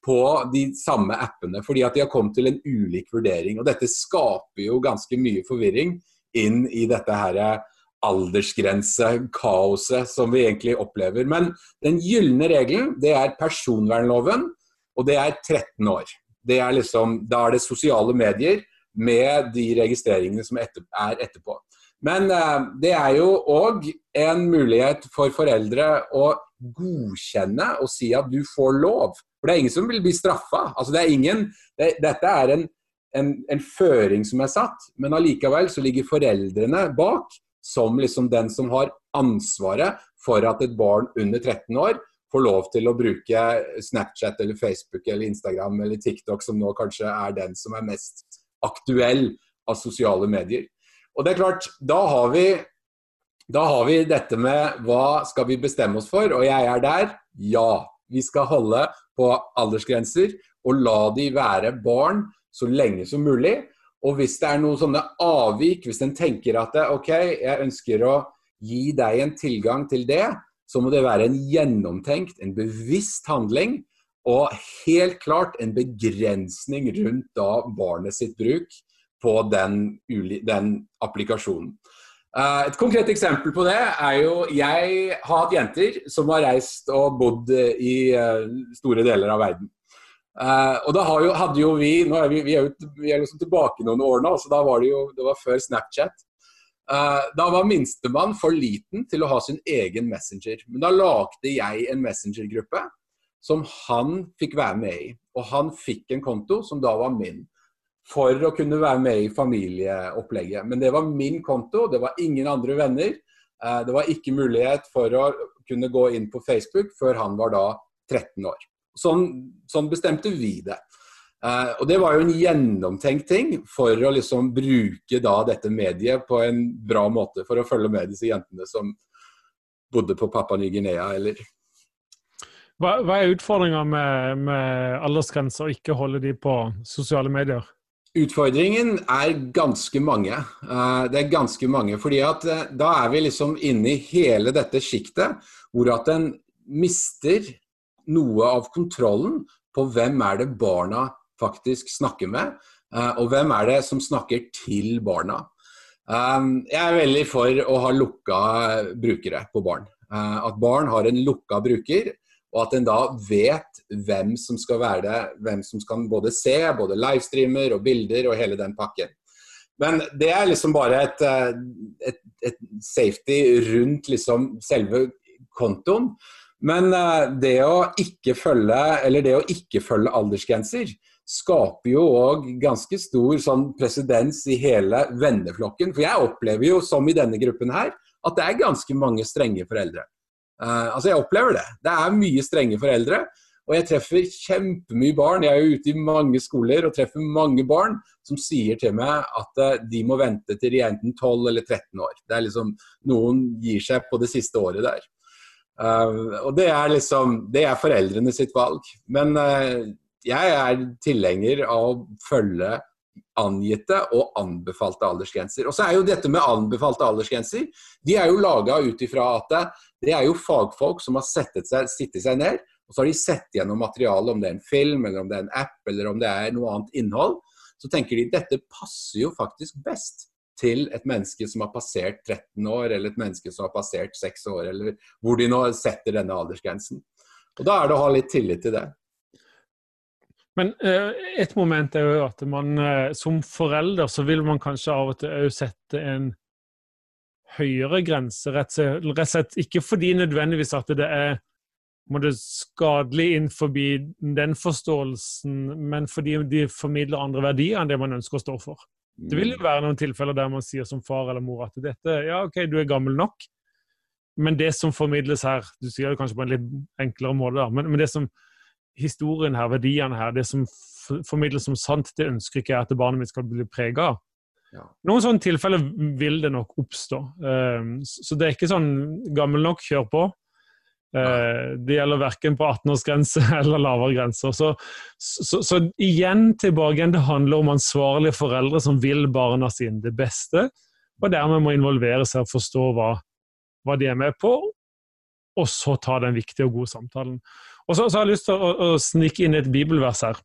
på de samme appene. Fordi at de har kommet til en ulik vurdering. og Dette skaper jo ganske mye forvirring inn i dette her aldersgrensekaoset som vi egentlig opplever. Men den gylne regelen det er personvernloven, og det er 13 år det er liksom, da er det sosiale medier med de registreringene som er etterpå. Men uh, det er jo òg en mulighet for foreldre å godkjenne og si at du får lov. For det er ingen som vil bli straffa. Altså, det det, dette er en, en, en, føring som er satt, men allikevel så ligger foreldrene bak som liksom den som har ansvaret for at et barn under 13 år får lov til å bruke Snapchat eller Facebook eller Instagram eller TikTok, som nå kanskje er den som er mest aktuell av sosiale medier. Og det er klart, da har vi, da har vi dette med hva skal vi bestemme oss for, og jeg er der. Ja, vi skal holde på aldersgrenser og la de være barn så lenge som mulig. Og hvis det er noen sånne avvik, hvis en tenker at OK, jeg ønsker å gi deg en tilgang til det, så må det være en gjennomtenkt, en bevisst handling. Og helt klart en begrensning rundt da barnet sitt bruk på den, den applikasjonen. Eh, et konkret eksempel på det er jo Jeg har hatt jenter som har reist og bodd i eh, store deler av verden. Uh, og da jo, hadde jo vi nå er vi, vi, er jo, vi er liksom tilbake noen år nå, så da var det jo det var før Snapchat. Da var minstemann for liten til å ha sin egen messenger. Men da lagde jeg en messengergruppe som han fikk være med i. Og han fikk en konto som da var min, for å kunne være med i familieopplegget. Men det var min konto, det var ingen andre venner. Uh, det var ikke mulighet for å kunne gå inn på Facebook før han var da 13 år. Sånn, sånn bestemte vi det. Uh, og Det var jo en gjennomtenkt ting for å liksom bruke da dette mediet på en bra måte. For å følge med disse jentene som bodde på Papua Ny-Guinea eller hva, hva er utfordringa med, med aldersgrenser og ikke holde de på sosiale medier? Utfordringen er ganske mange. Uh, det er ganske mange, fordi at uh, Da er vi liksom inne i hele dette sjiktet hvor at en mister noe av kontrollen på hvem er det barna faktisk snakker med, eh, og hvem er det som snakker til barna. Eh, jeg er veldig for å ha lukka brukere på barn. Eh, at barn har en lukka bruker, og at en da vet hvem som skal være det, hvem som skal både se, både livestreamer og bilder og hele den pakken. Men det er liksom bare et, eh, et, et safety rundt liksom selve kontoen. Men eh, det å ikke følge, eller det å ikke følge aldersgrenser skaper jo òg ganske stor sånn presedens i hele venneflokken. For jeg opplever jo, som i denne gruppen her, at det er ganske mange strenge foreldre. Uh, altså Jeg opplever det. Det er mye strenge foreldre. Og jeg treffer kjempemye barn. Jeg er jo ute i mange skoler og treffer mange barn som sier til meg at uh, de må vente til de er enten 12 eller 13 år. Det er liksom Noen gir seg på det siste året der. Uh, og det er liksom Det er foreldrene sitt valg. Men jeg er tilhenger av å følge angitte og anbefalte aldersgrenser. Og så er jo dette med anbefalte aldersgrenser, de er jo laga ut ifra at det er jo fagfolk som har sittet seg, seg ned, og så har de sett gjennom materialet, om det er en film, eller om det er en app, eller om det er noe annet innhold. Så tenker de dette passer jo faktisk best til et menneske som har passert 13 år, eller et menneske som har passert 6 år, eller hvor de nå setter denne aldersgrensen. Og Da er det å ha litt tillit til det. Men uh, et moment er jo at man uh, som forelder så vil man kanskje av og til òg sette en høyere grense, rett og slett ikke fordi nødvendigvis at det er det skadelig innenfor den forståelsen, men fordi de formidler andre verdier enn det man ønsker å stå for. Det vil jo være noen tilfeller der man sier som far eller mor at dette, ja, ok, du er gammel nok, men det som formidles her Du sier det kanskje på en litt enklere måte, da, men, men det som historien her, verdiene her, det som formidles som sant, det ønsker ikke jeg at barnet mitt skal bli prega av. Ja. Noen sånne tilfeller vil det nok oppstå. Ehm, så det er ikke sånn gammel nok, kjør på. Uh, det gjelder verken på 18-årsgrense eller lavere grenser. Så, så, så, igjen tilbake igjen, det handler om ansvarlige foreldre som vil barna sine det beste, og dermed må involvere seg og forstå hva, hva de er med på, og så ta den viktige og gode samtalen. Og så, så har jeg lyst til å, å snike inn et bibelvers her.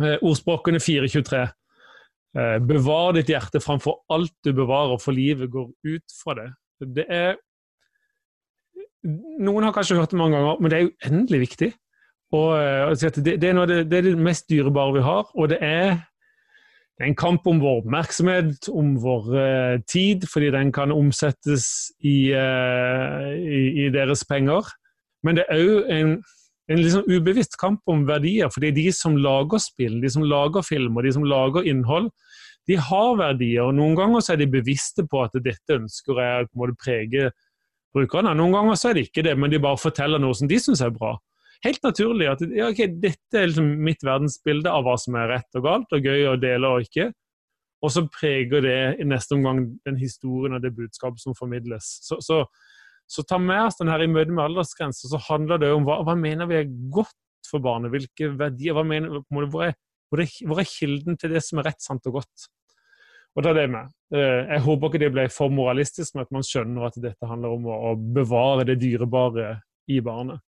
Eh, ordspråkene 423. Eh, bevar ditt hjerte framfor alt du bevarer, for livet går ut fra det. Det er Noen har kanskje hørt det mange ganger, men det er jo endelig viktig. Og, og det, det, er det, det, er det mest dyrebare vi har, og det er det er en kamp om vår oppmerksomhet, om vår uh, tid, fordi den kan omsettes i, uh, i, i deres penger. Men det er òg en, en liksom ubevisst kamp om verdier. fordi de som lager spill, de som lager film og de som lager innhold, de har verdier. og Noen ganger så er de bevisste på at dette ønsker jeg å prege brukerne. Noen ganger så er de ikke det, men de bare forteller noe som de syns er bra. Helt naturlig at ja, okay, dette er liksom mitt verdensbilde av hva som er rett og galt, og gøy å dele og ikke. Og så preger det i neste omgang den historien og det budskapet som formidles. Så, så så ta med oss den her i møte med aldersgrenser, så handler det om hva, hva mener vi er godt for barnet? Hvilke verdier? Mener, hvor, er, hvor, er, hvor, er, kilden til det som er rett, sant og godt? Og er det med. Eh, jeg håper ikke det ble for moralistisk, men at man skjønner at dette handler om å, bevare det dyrebare i barnet.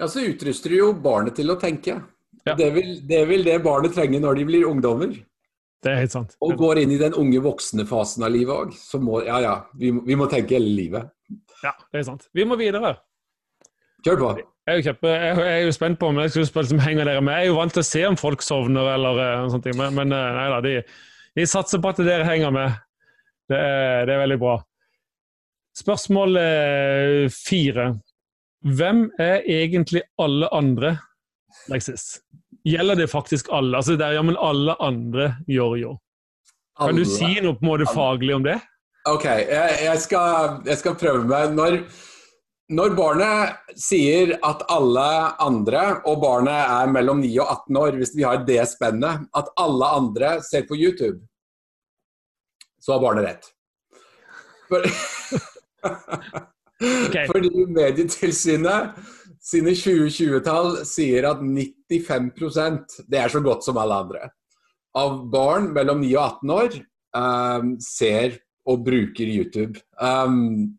Ja, så utruster du jo barnet til å tenke. Ja. Det, vil, det, vil, det barnet trenge når de blir ungdommer. Det er helt sant. Og går inn i den unge voksne fasen av livet òg. Så må, ja ja, vi, vi må tenke hele livet. Ja, det er sant. Vi må videre. Kjør på. Jeg er jo, kjøpe, jeg er jo spent på om jeg skal som henger dere med. Jeg er jo vant til å se om folk sovner eller eh, sånt, men, uh, nei da, de, de, satser på at dere henger med. Det er, det er veldig bra. Spørsmål uh, fire. Hvem er egentlig alle andre, Lexis? Gjelder det faktisk alle? Altså det er ja, men alle andre gjør jo. Kan du si noe på en måte faglig om det? OK, jeg, jeg, skal, jeg skal, prøve meg. Når, når, barnet sier at alle andre, og barnet er mellom 9 og 18 år, hvis vi har det spennet, at alle andre ser på YouTube, så har barnet rett. For, okay. Fordi Medietilsynet sine 2020-tall sier at 95% det er så godt som alle andre, av barn mellom 9 og 18 år um, ser og bruker YouTube. Um,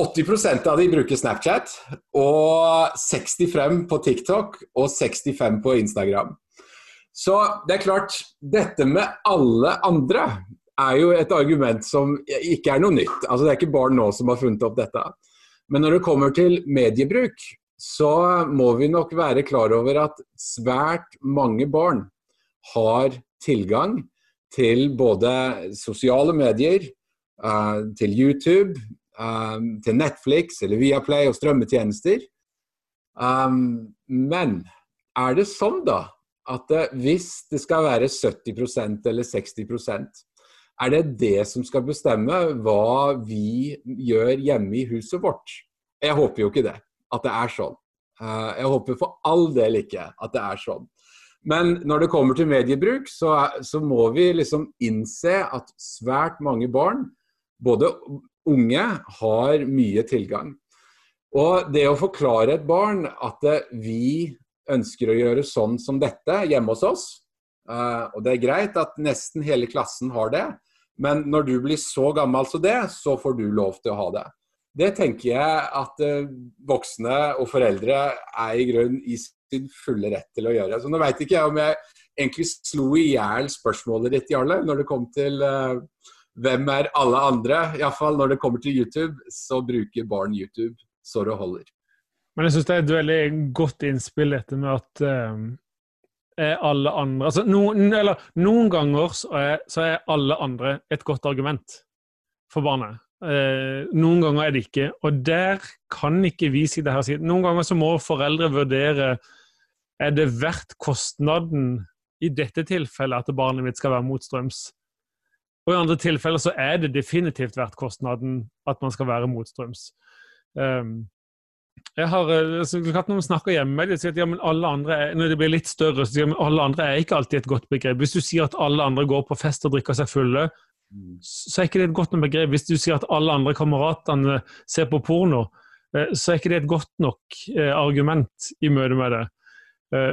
80% av de bruker Snapchat, og 65 på TikTok og 65 på Instagram. Så det er klart, dette med alle andre er jo et argument som ikke er noe nytt. Altså Det er ikke barn nå som har funnet opp dette. Men når det kommer til mediebruk, så må vi nok være klar over at svært mange barn har tilgang til både sosiale medier, uh, til YouTube, um, til Netflix eller Viaplay og strømmetjenester. Um, men er det sånn, da, at hvis det skal være 70% eller 60 er det det som skal bestemme hva vi gjør hjemme i huset vårt? Jeg håper jo ikke det, at det er sånn. Uh, jeg håper for all del ikke at det er sånn. Men når det kommer til mediebruk, så, så, må vi liksom innse at svært mange barn, både unge, har mye tilgang. Og det å forklare et barn at vi ønsker å gjøre sånn som dette hjemme hos oss, uh, og det er greit at nesten hele klassen har det, men når du blir så gammel som det, så får du lov til å ha det. Det tenker jeg at uh, voksne og foreldre er i grunn i sin fulle rett til å gjøre. Så nå veit ikke jeg om jeg egentlig slo i hjel spørsmålet ditt, Jarle, når det kom til uh, hvem er alle andre. Iallfall når det kommer til YouTube, så bruker barn YouTube så det holder. Men jeg syns det er et veldig godt innspill, dette med at uh, er alle andre altså noen, eller, noen ganger så er, så er, alle andre et godt argument for barnet. Eh, noen ganger er det ikke. Og der kan ikke vi si det her Noen ganger så må foreldre vurdere er det verdt kostnaden i dette tilfellet at barnet mitt skal være motstrøms. Og i andre tilfeller så er det definitivt verdt kostnaden at man skal være motstrøms. Um, jeg har altså, Når man snakker hjemme, de sier at ja, men alle andre er, når det blir litt større, så sier de at alle andre er ikke alltid et godt begrep. Hvis du sier at alle andre går på fest og drikker seg fulle, mm. så er ikke det et godt nok begrep. Hvis du sier at alle andre kameratene ser på porno, eh, så er ikke det et godt nok eh, argument i møte med det. Eh,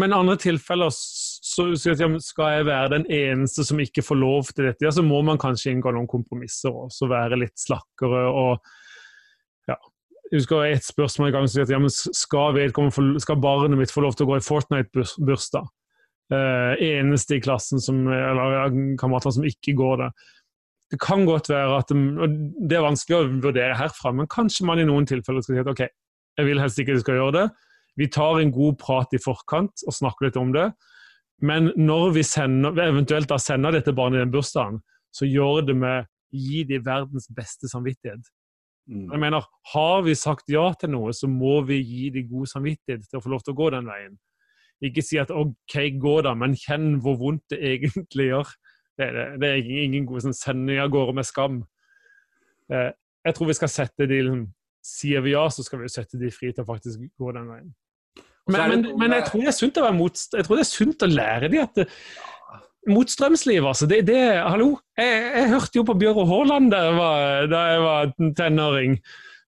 men i andre tilfeller så, så ja, skal jeg være den eneste som ikke får lov til dette, ja, så må man kanskje inngå noen kompromisser og være litt slakkere. og jeg husker et spørsmål i gang som ja, skal, skal barnet mitt få lov til å gå i Fortnite-bursdag? Uh, eneste i klassen som, eller kamerater som ikke går det. Det kan godt være at og Det er vanskelig å vurdere herfra, men kanskje man i noen tilfeller skal si at ok, jeg vil helst ikke at du skal gjøre det. Vi tar en god prat i forkant og snakker litt om det. Men når vi sender, eventuelt da sender dette barnet i den bursdagen, så gjør det med gi de verdens beste samvittighet. Mm. Jeg mener, Har vi sagt ja til noe, så må vi gi de god samvittighet til å få lov til å gå den veien. Ikke si at OK, gå da, men kjenn hvor vondt det egentlig gjør. Det, det, det er ingen god sånn, sending av gårde med skam. Eh, jeg tror vi skal sette de liksom, Sier vi ja, så skal vi sette de fri til å faktisk gå den veien. Men, men, men jeg tror det er sunt å være motst... jeg tror det er sunt å lære de at det, Motstrømsliv, altså. Det, det, hallo? Jeg, jeg, hørte jo på Bjøro Haaland da jeg var, da jeg var tenåring.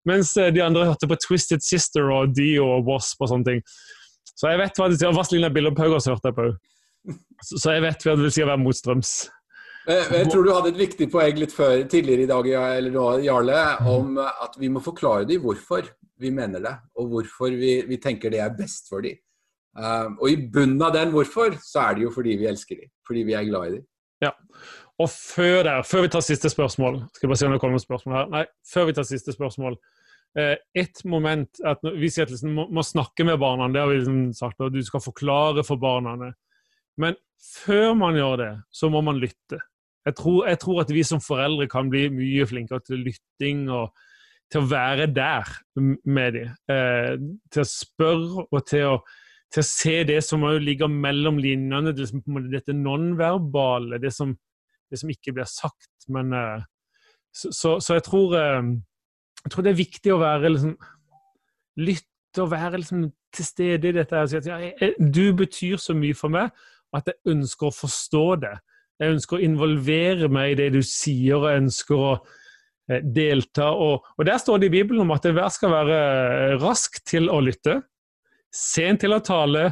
Mens eh, de andre hørte på Twisted Sister og Dio og Wasp og sånne ting. Så jeg vet hva det sier. Vazelina Billopphøggers hørte jeg på òg. Så jeg vet hva det vil si å være motstrøms. Jeg tror du hadde et viktig poeng litt før, tidligere i dag eller nå, Jarle, om at vi må forklare dem hvorfor vi mener det, og hvorfor vi, vi tenker det er best for dem. Um, og i bunnen av den hvorfor, så er det jo fordi vi elsker dem. Fordi vi er glad i dem. Ja. Og før der, før vi tar siste spørsmål Skal bare se om det kommer spørsmål her. Nei, før vi tar siste spørsmål. Eh, et moment at Vi sier at liksom, må, må snakke med barna, det har vi liksom sagt, og du skal forklare for barna. Men før man gjør det, så må man lytte. Jeg tror, jeg tror, at vi som foreldre kan bli mye flinkere til lytting og til å være der med dem. Eh, til å spørre og til å til å se det som ligger mellom linjene, det som, dette nonverbale, det det som ikke blir sagt. Men, uh, så, så, så, jeg tror, uh, jeg tror det er viktig å være liksom, Lytte og være liksom, til stede i dette. Og si at ja, jeg, du betyr så mye for meg at jeg ønsker å forstå det. Jeg ønsker å involvere meg i det du sier, og jeg ønsker å uh, delta. Og, og, Der står det i Bibelen om at enhver skal være rask til å lytte sent til å tale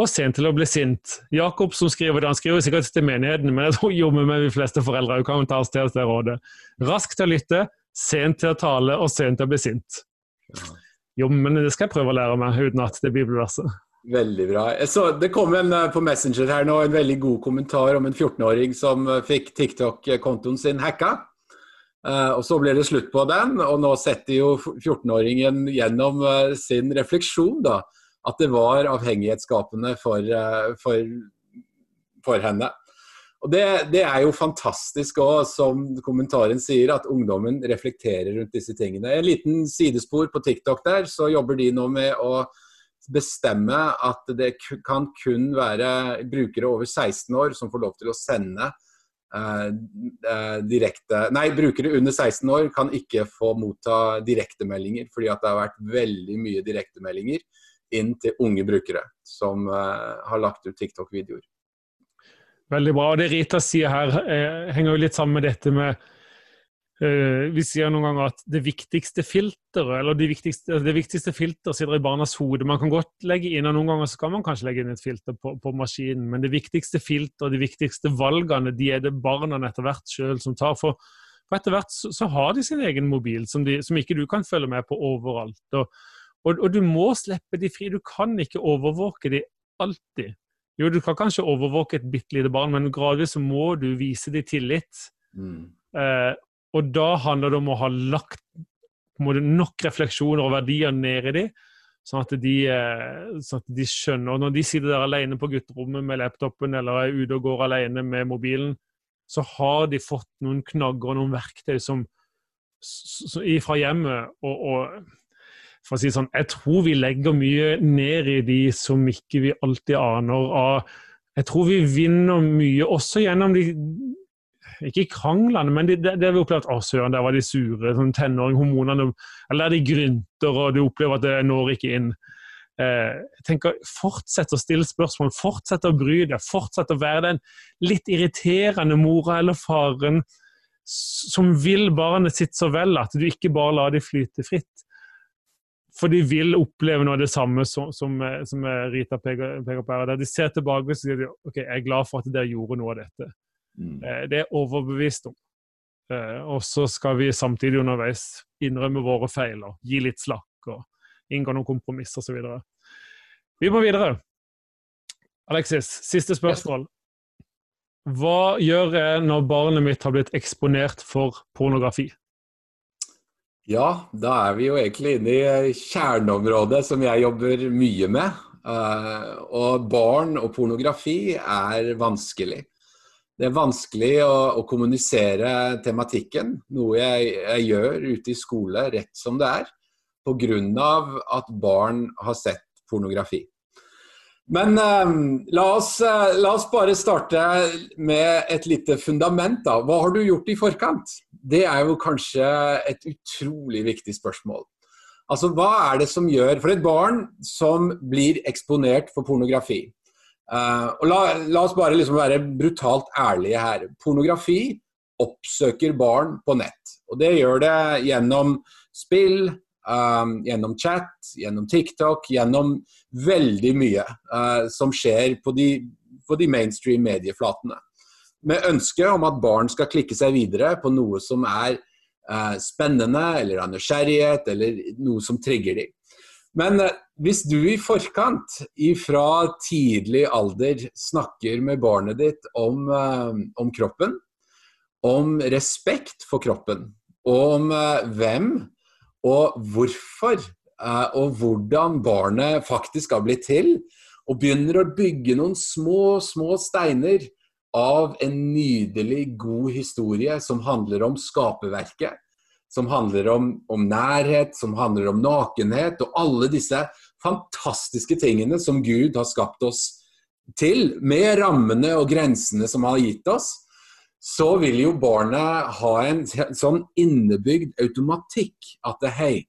og sent til å bli sint. Jakob som skriver det, han skriver sikkert til menigheten, men jeg tror jo med de fleste foreldre kan ta oss til det rådet. Rask til å lytte, sent til å tale og sent til å bli sint. Jo, men det skal jeg prøve å lære meg uten at det er bibelverset. Veldig bra. Så det kom en eh, på Messenger her nå, en veldig god kommentar om en 14-åring som eh, fikk TikTok-kontoen sin hacka. Uh, og Så ble det slutt på den, og nå setter jo 14-åringen gjennom uh, sin refleksjon da, at det var avhengighetsskapende for, eh, for, for henne. Og det, det, er jo fantastisk òg, som kommentaren sier, at ungdommen reflekterer rundt disse tingene. En liten sidespor på TikTok der, så jobber de nå med å bestemme at det kan kun være brukere over 16 år som får lov til å sende eh, eh, direkte Nei, brukere under 16 år kan ikke få motta direktemeldinger, fordi at det har vært veldig mye direktemeldinger inn til unge brukere som eh, har lagt ut TikTok-videoer. Veldig bra. og Det Rita sier her, eh, henger jo litt sammen med dette med eh, Vi sier noen ganger at det viktigste filteret, eller det viktigste, det viktigste filteret sitter i barnas hode. Man kan godt legge inn, og noen ganger så kan man kanskje legge inn et filter på, på maskinen, men det viktigste filteret, og de viktigste valgene, de er det barna etter hvert sjøl som tar. For, for etter hvert så, så, har de sin egen mobil, som, de, som, ikke du kan følge med på overalt. Og, og, og du må slippe de fri. Du kan ikke overvåke de alltid. Jo, du kan kanskje overvåke et bitte lite barn, men gradvis så må du vise de tillit. Mm. Eh, og da handler det om å ha lagt nok refleksjoner og verdier ned i dem, sånn at de, eh, sånn at de skjønner. Og når de sitter der alene på gutterommet med laptopen eller er ute og går alene med mobilen, så har de fått noen knagger og noen verktøy som, som, fra hjemmet. og, og for å si sånn, Jeg tror vi legger mye ned i de som ikke vi alltid aner av. Jeg tror vi vinner mye også gjennom de ikke kranglene, men det, det, det vi opplever at å søren, der var de sure. sånn Tenåringhormonene Eller de grynter, og du opplever at det når ikke inn. Eh, jeg tenker, Fortsett å stille spørsmål, fortsett å bry deg, fortsett å være den litt irriterende mora eller faren som vil barnet sitt så vel at du ikke bare lar dem flyte fritt. For de vil oppleve noe av det samme som, som, som Rita peker, peker på her. De ser tilbake og sier de, ok, jeg er glad for at dere gjorde noe av dette. Mm. Eh, det er overbevist om. Eh, og så skal vi samtidig underveis innrømme våre feil og gi litt slakk og inngå noen kompromisser osv. Vi må videre. Alexis, siste spørsmål. Hva gjør jeg når barnet mitt har blitt eksponert for pornografi? Ja, da er vi jo egentlig inne i kjerneområdet som jeg jobber mye med. Uh, og barn og pornografi er vanskelig. Det er vanskelig å, å kommunisere tematikken, noe jeg, jeg, gjør ute i skole rett som det er, pga. at barn har sett pornografi. Men eh, la, oss, uh, la, oss, bare starte med et lite fundament. da. Hva har du gjort i forkant? Det er jo kanskje et utrolig viktig spørsmål. Altså, Hva er det som gjør For et barn som blir eksponert for pornografi eh, og la, la, oss bare liksom være brutalt ærlige her. Pornografi oppsøker barn på nett. Og det gjør det gjennom spill, Um, gjennom chat, gjennom TikTok, gjennom veldig mye uh, som skjer på de, på de, mainstream medieflatene. Med ønske om at barn skal klikke seg videre på noe som er uh, spennende, eller av nysgjerrighet, eller noe som trigger dem. Men uh, hvis du i forkant, fra tidlig alder, snakker med barnet ditt om, om kroppen, om respekt for kroppen, og om hvem og hvorfor eh, og hvordan barnet faktisk har blitt til. Og begynner å bygge noen små, små steiner av en nydelig, god historie som handler om skaperverket. Som handler om, om, nærhet, som handler om nakenhet og alle disse fantastiske tingene som Gud har skapt oss til, med rammene og grensene som han har gitt oss så vil jo barnet ha en sånn innebygd automatikk at hei,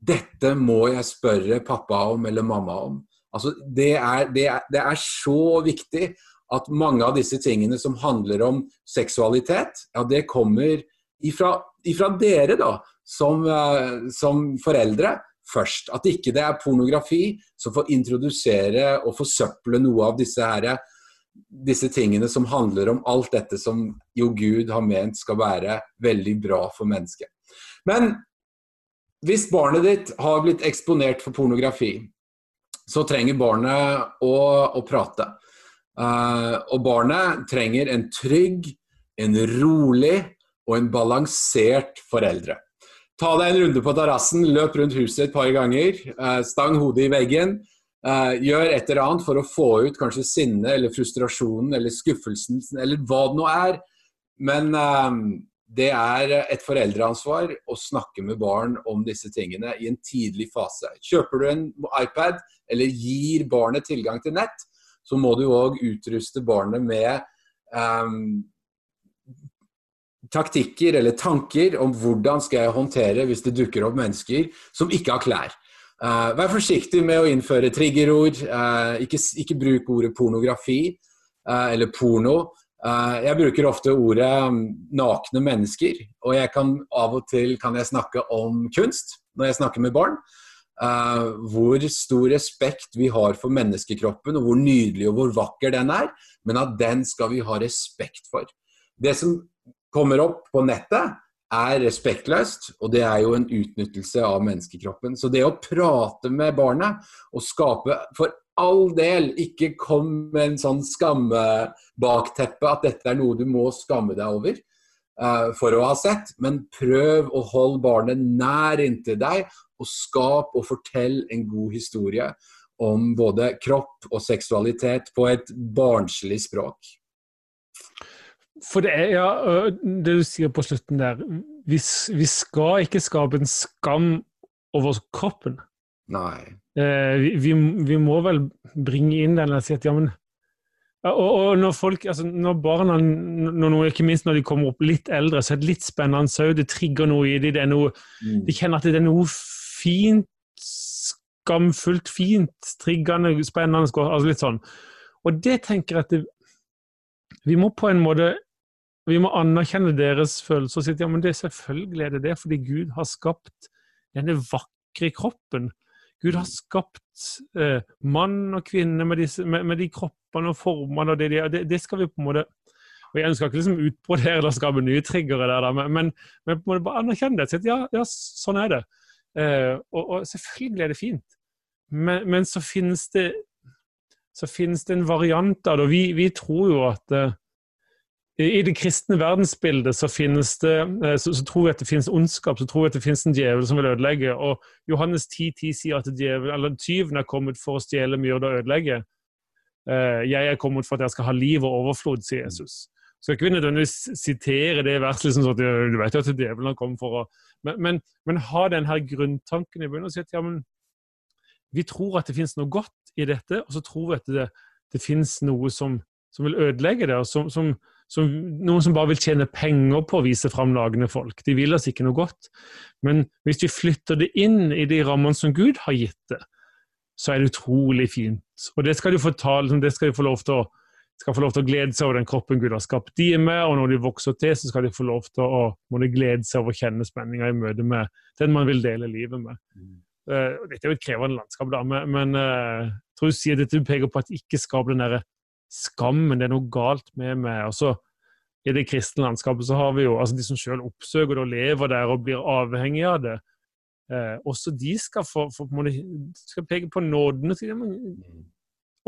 dette må jeg spørre pappa om eller mamma om. Altså, det, er, det, er, det er så viktig at mange av disse tingene som handler om seksualitet, ja, det kommer ifra, ifra dere, da, som, uh, som, foreldre først. At ikke det er pornografi som får introdusere og forsøple noe av disse her disse tingene som handler om alt dette som jo Gud har ment skal være veldig bra for mennesket. Men hvis barnet ditt har blitt eksponert for pornografi, så trenger barnet å, å prate. Uh, og barnet trenger en trygg, en rolig og en balansert foreldre. Ta deg en runde på terrassen, løp rundt huset et par ganger, uh, stang hodet i veggen, Uh, gjør et eller annet for å få ut kanskje sinne eller frustrasjonen eller skuffelsen eller hva det nå er. Men uh, det er et foreldreansvar å snakke med barn om disse tingene i en tidlig fase. Kjøper du en iPad eller gir barnet tilgang til nett, så må du òg utruste barnet med um, taktikker eller tanker om hvordan skal jeg håndtere hvis det dukker opp mennesker som ikke har klær. Uh, vær forsiktig med å innføre triggerord. Uh, ikke, ikke, bruk ordet pornografi uh, eller porno. jeg bruker ofte ordet um, nakne mennesker, og jeg kan av og til kan jeg snakke om kunst når jeg snakker med barn. hvor stor respekt vi har for menneskekroppen, og hvor nydelig og hvor vakker den er. Men at den skal vi ha respekt for. Det som kommer opp på nettet, er respektløst, og det er jo en utnyttelse av menneskekroppen. Så det å prate med barnet og skape For all del, ikke kom med en sånn skammebakteppe at dette er noe du må skamme deg over uh, for å ha sett, men prøv å holde barnet nær inntil deg, og skap og fortell en god historie om både kropp og seksualitet på et barnslig språk. For det er ja, det du sier på slutten der vi, vi skal ikke skape en skam over kroppen. Nei. Eh, vi, vi, vi, må vel bringe inn den og si at ja, men og, og når folk, altså når barna, når, ikke minst når de kommer opp litt eldre, så er det litt spennende òg. Det trigger noe i dem. Det er noe, mm. De kjenner at det er noe fint, skamfullt, fint, triggende, spennende. altså litt sånn. Og det tenker jeg at det, vi må på en måte vi må anerkjenne deres følelser og si ja, men det er selvfølgelig er det det, fordi Gud har skapt denne vakre kroppen. Gud har skapt eh, mann og kvinne med, disse, med, med, de kroppene og formene og det, det, det, skal vi på en måte og Jeg ønsker ikke liksom utbrodere eller skape nye triggere der, men, men, men, på en måte bare anerkjenne det. Si at ja, ja, sånn er det. Eh, og, og, selvfølgelig er det fint, men, men så finnes det så finnes det en variant av det. og Vi, vi tror jo at eh, i det kristne verdensbildet så, finnes det, eh, så, så, tror jeg at det finnes ondskap, så tror jeg at det finnes en djevel som vil ødelegge. Og Johannes 10, 10 sier at djevel, eller tyven er kommet for å stjele, myrde og ødelegge. Eh, jeg er kommet for at jeg skal ha liv og overflod, sier Jesus. Så jeg ikke vi nødvendigvis sitere det verset liksom sånn at du vet jo at djevelen har kommet for å Men, men, men ha den her grunntanken i bunnen og si at ja, men vi tror at det finnes noe godt i dette, og så tror vi at det, det finnes noe som, som vil ødelegge det, og som, som som, noen som bare vil tjene penger på å vise fram lagende folk. De vil oss ikke noe godt. Men hvis vi flytter det inn i de rammene som Gud har gitt det, så er det utrolig fint. Og det skal de få, ta, liksom, det skal de få lov til å skal få lov til å glede seg over den kroppen Gud har skapt de med, og når de vokser til, så skal de få lov til å glede seg over å kjenne spenninga i møte med den man vil dele livet med. Mm. Uh, dette er jo et krevende landskap, da, men, men uh, jeg tror du sier dette peker på at ikke skap den derre skammen, det er noe galt med meg. Og så i det kristne landskapet så har vi jo altså de som selv oppsøker det og lever der og blir avhengig av det. Eh, også de skal få, få de, skal peke på nåden. Og si, men, mm.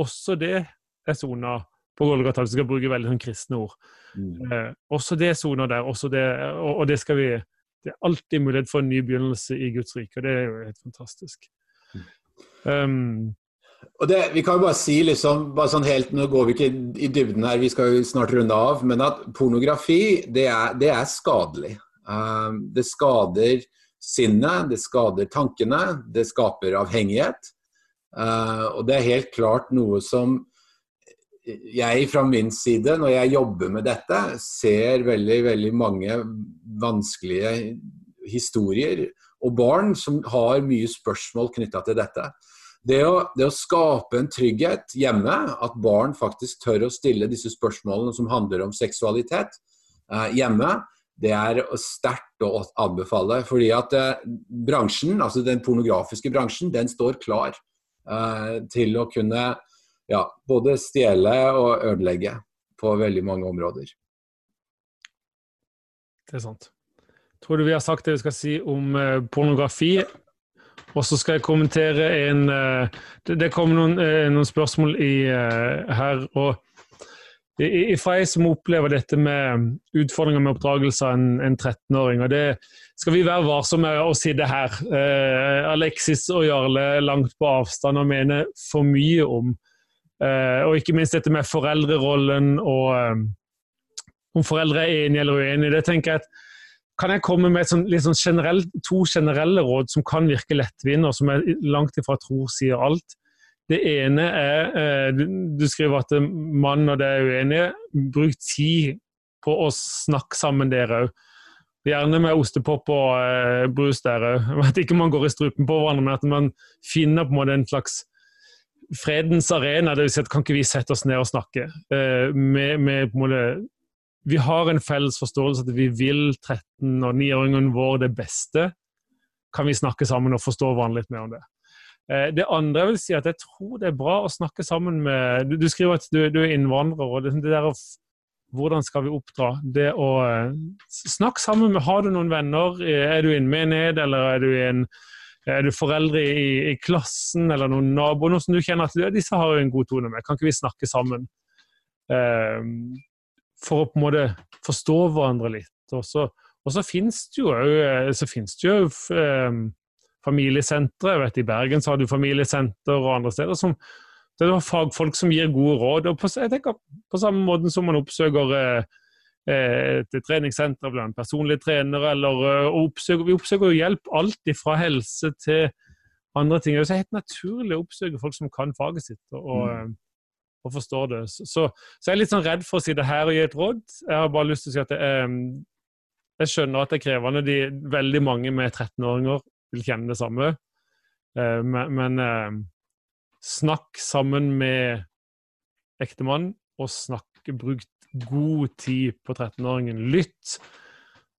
også det er sona på Golgata, vi skal bruke veldig sånn kristne ord. Mm. Eh, også det er sona der. Også det, og, og, det skal vi Det er alltid mulighet for en ny begynnelse i Guds rike, og det er jo helt fantastisk. Um, og det, vi kan jo bare si liksom, bare sånn helt, Nå går vi ikke i dybden her, vi skal jo snart runde av. Men at pornografi, det er, det er skadelig. Um, det skader sinnet, det skader tankene, det skaper avhengighet. Uh, og det er helt klart noe som jeg fra min side, når jeg jobber med dette, ser veldig, veldig mange vanskelige historier og barn som har mye spørsmål knytta til dette. Det å, det å, skape en trygghet hjemme, at barn faktisk tør å stille disse spørsmålene som handler om seksualitet eh, hjemme, det er sterkt å anbefale. Fordi at eh, bransjen, altså den pornografiske bransjen, den står klar eh, til å kunne ja, både stjele og ødelegge på veldig mange områder. Det er sant. Tror du vi har sagt det vi skal si om eh, pornografi? Og så skal jeg kommentere en eh, Det, kom noen, eh, noen spørsmål i, eh, her. og fra jeg som opplever dette med utfordringer med oppdragelse av en, en 13-åring. og Det skal vi være varsomme med å si det her. Eh, Alexis og Jarle langt på avstand og mener for mye om. Eh, og ikke minst dette med foreldrerollen og eh, om foreldre er enige eller uenige. Det tenker jeg at kan jeg komme med sånn, sånn generell, to generelle råd som kan virke lettvinte, og som jeg langt ifra tror sier alt. Det ene er eh, Du skriver at mann og det er uenige. Bruk tid på å snakke sammen, dere òg. Gjerne med ostepop og eh, brus der òg. At ikke man går i strupen på hverandre, men at man finner på en måte en slags fredens arena. Det vil si at kan ikke vi sette oss ned og snakke? Eh, med, med på en måte vi har en felles forståelse at vi vil 13- og 9-åringen vår det beste. Kan vi snakke sammen og forstå hverandre litt mer om det? Eh, det andre jeg vil si at jeg tror det er bra å snakke sammen med Du, du skriver at du, du, er innvandrer. og det, det der å, Hvordan skal vi oppdra? Det å uh, Snakk sammen med Har du noen venner? Er du i en menighet, eller er du, en, er du foreldre i, i, klassen, eller noen naboer? Noe som du kjenner at disse har jo en god tone med. Kan ikke vi snakke sammen? Uh, for å på en måte forstå hverandre litt. Og så, og så finnes det jo, det jo um, familiesentre. Jeg vet I Bergen så har du familiesenter og andre steder som det er fagfolk som gir gode råd. og På, jeg tenker, på samme måte som man oppsøker eh, eh et treningssenter blant personlige trenere, eller eh, oppsøker, Vi oppsøker jo hjelp alt fra helse til andre ting. Det er helt naturlig å oppsøke folk som kan faget sitt. og, mm. Eh, og forstår det. Så, så, jeg er litt sånn redd for å si det her og gi et råd. Jeg har bare lyst til å si at jeg, jeg skjønner at det er krevende. De, veldig mange med 13-åringer vil kjenne det samme. Eh, men, men eh, snakk sammen med ektemann, og snakk, bruk god tid på 13-åringen. Lytt.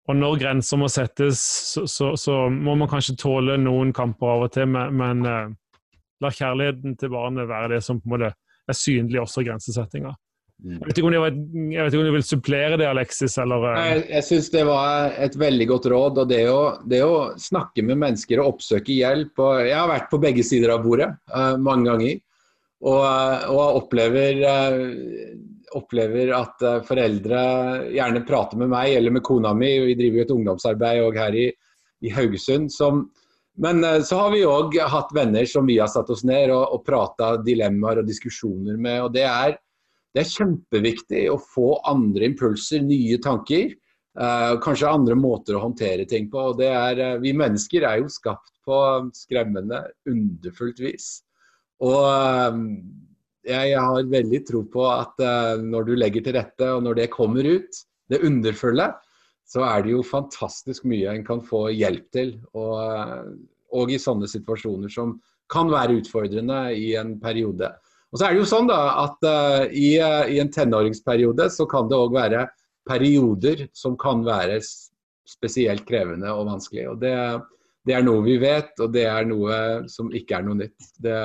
Og når grenser må settes, så, så, så, må man kanskje tåle noen kamper av og til, men, men uh, la kjærligheten til barnet være det som på en måte er synlig også i grensesettinga. Mm. Jeg vet, ikke om var, jeg vet ikke om du vil supplere det, Alexis? Eller? Eh? Jeg, jeg syns det var et veldig godt råd. og det å, det å, snakke med mennesker og oppsøke hjelp og Jeg har vært på begge sider av bordet uh, mange ganger. Og, uh, og opplever, uh, opplever, at foreldre gjerne prater med meg eller med kona mi. Vi driver jo et ungdomsarbeid òg her i, i Haugesund. som men så har vi òg hatt venner som vi har satt oss ned og, og prata dilemmaer og diskusjoner med. og det er det er kjempeviktig å få andre impulser, nye tanker. Uh, kanskje andre måter å håndtere ting på. og det er, uh, Vi mennesker er jo skapt på skremmende, underfullt vis. Og uh, jeg, har veldig tro på at når du legger til rette, og når det kommer ut, det underfulle, så er det jo fantastisk mye en kan få hjelp til. Og, og i sånne situasjoner som kan være utfordrende i en periode. Og så er det jo sånn da, at uh, i, uh, i, en tenåringsperiode så kan det òg være perioder som kan være spesielt krevende og vanskelig. Og det, det, er noe vi vet, og det er noe som ikke er noe nytt. Det,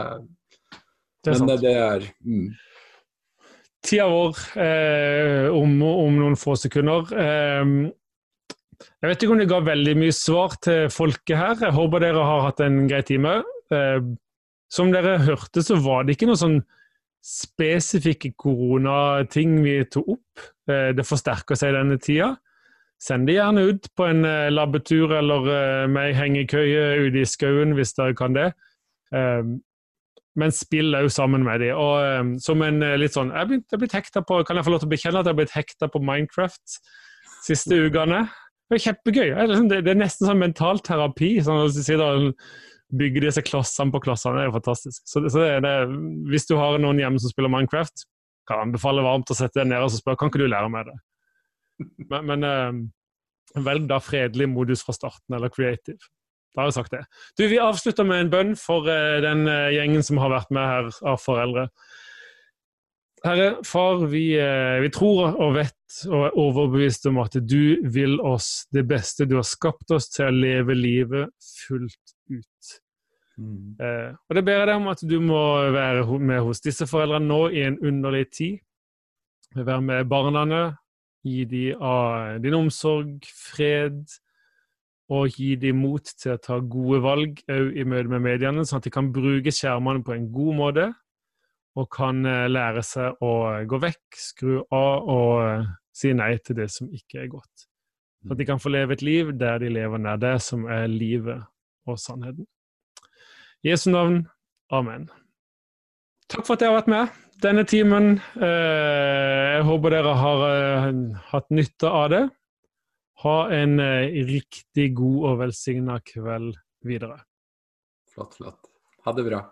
det men det er mm. Tida vår eh, om, om, noen få sekunder. Eh, jeg vet ikke om det ga veldig mye svar til folket her. Jeg håper dere har hatt en grei time. òg. som dere hørte, så var det ikke noe sånn spesifikke koronating vi tok opp. Eh, det forsterker seg denne tida. Send det gjerne ut på en eh, labbetur eller eh, med ei hengekøye ute i skauen hvis dere kan det. Men spill òg sammen med dem. Og som en litt sånn Jeg er blitt hekta på Kan jeg få lov til å bekjenne at jeg har blitt hekta på Minecraft siste ukene? Det er kjempegøy. Det er nesten sånn mentalterapi. Sånn å sitte og bygge disse klossene på klossene. Det er jo fantastisk. Så, så det, det, hvis du har noen hjemme som spiller Minecraft, kan anbefale varmt å sette deg ned og spørre kan ikke du lære meg det. Men, men eh, velg da fredelig modus fra starten, eller creative. Da har jeg sagt det. Du, Vi avslutter med en bønn for eh, den eh, gjengen som har vært med her av foreldre. Herre, far, vi, vi, tror og vet og er overbevist om at du vil oss det beste. Du har skapt oss til å leve livet fullt ut. Mm. Eh, og det ber jeg deg om at du må være med hos disse foreldrene nå i en underlig tid. Være med barna, gi dem av din omsorg, fred, og gi dem mot til å ta gode valg òg i møte med mediene, sånn at de kan bruke skjermene på en god måte. Og kan eh, lære seg å gå vekk, skru av og eh, si nei til det som ikke er godt. At de kan få leve et liv der de lever nær det som er livet og sannheten. I Jesu navn. Amen. Takk for at dere har vært med denne timen. Eh, jeg håper dere har hatt nytte av det. Ha en riktig god og velsigna kveld videre. Flott, flott. Ha det bra.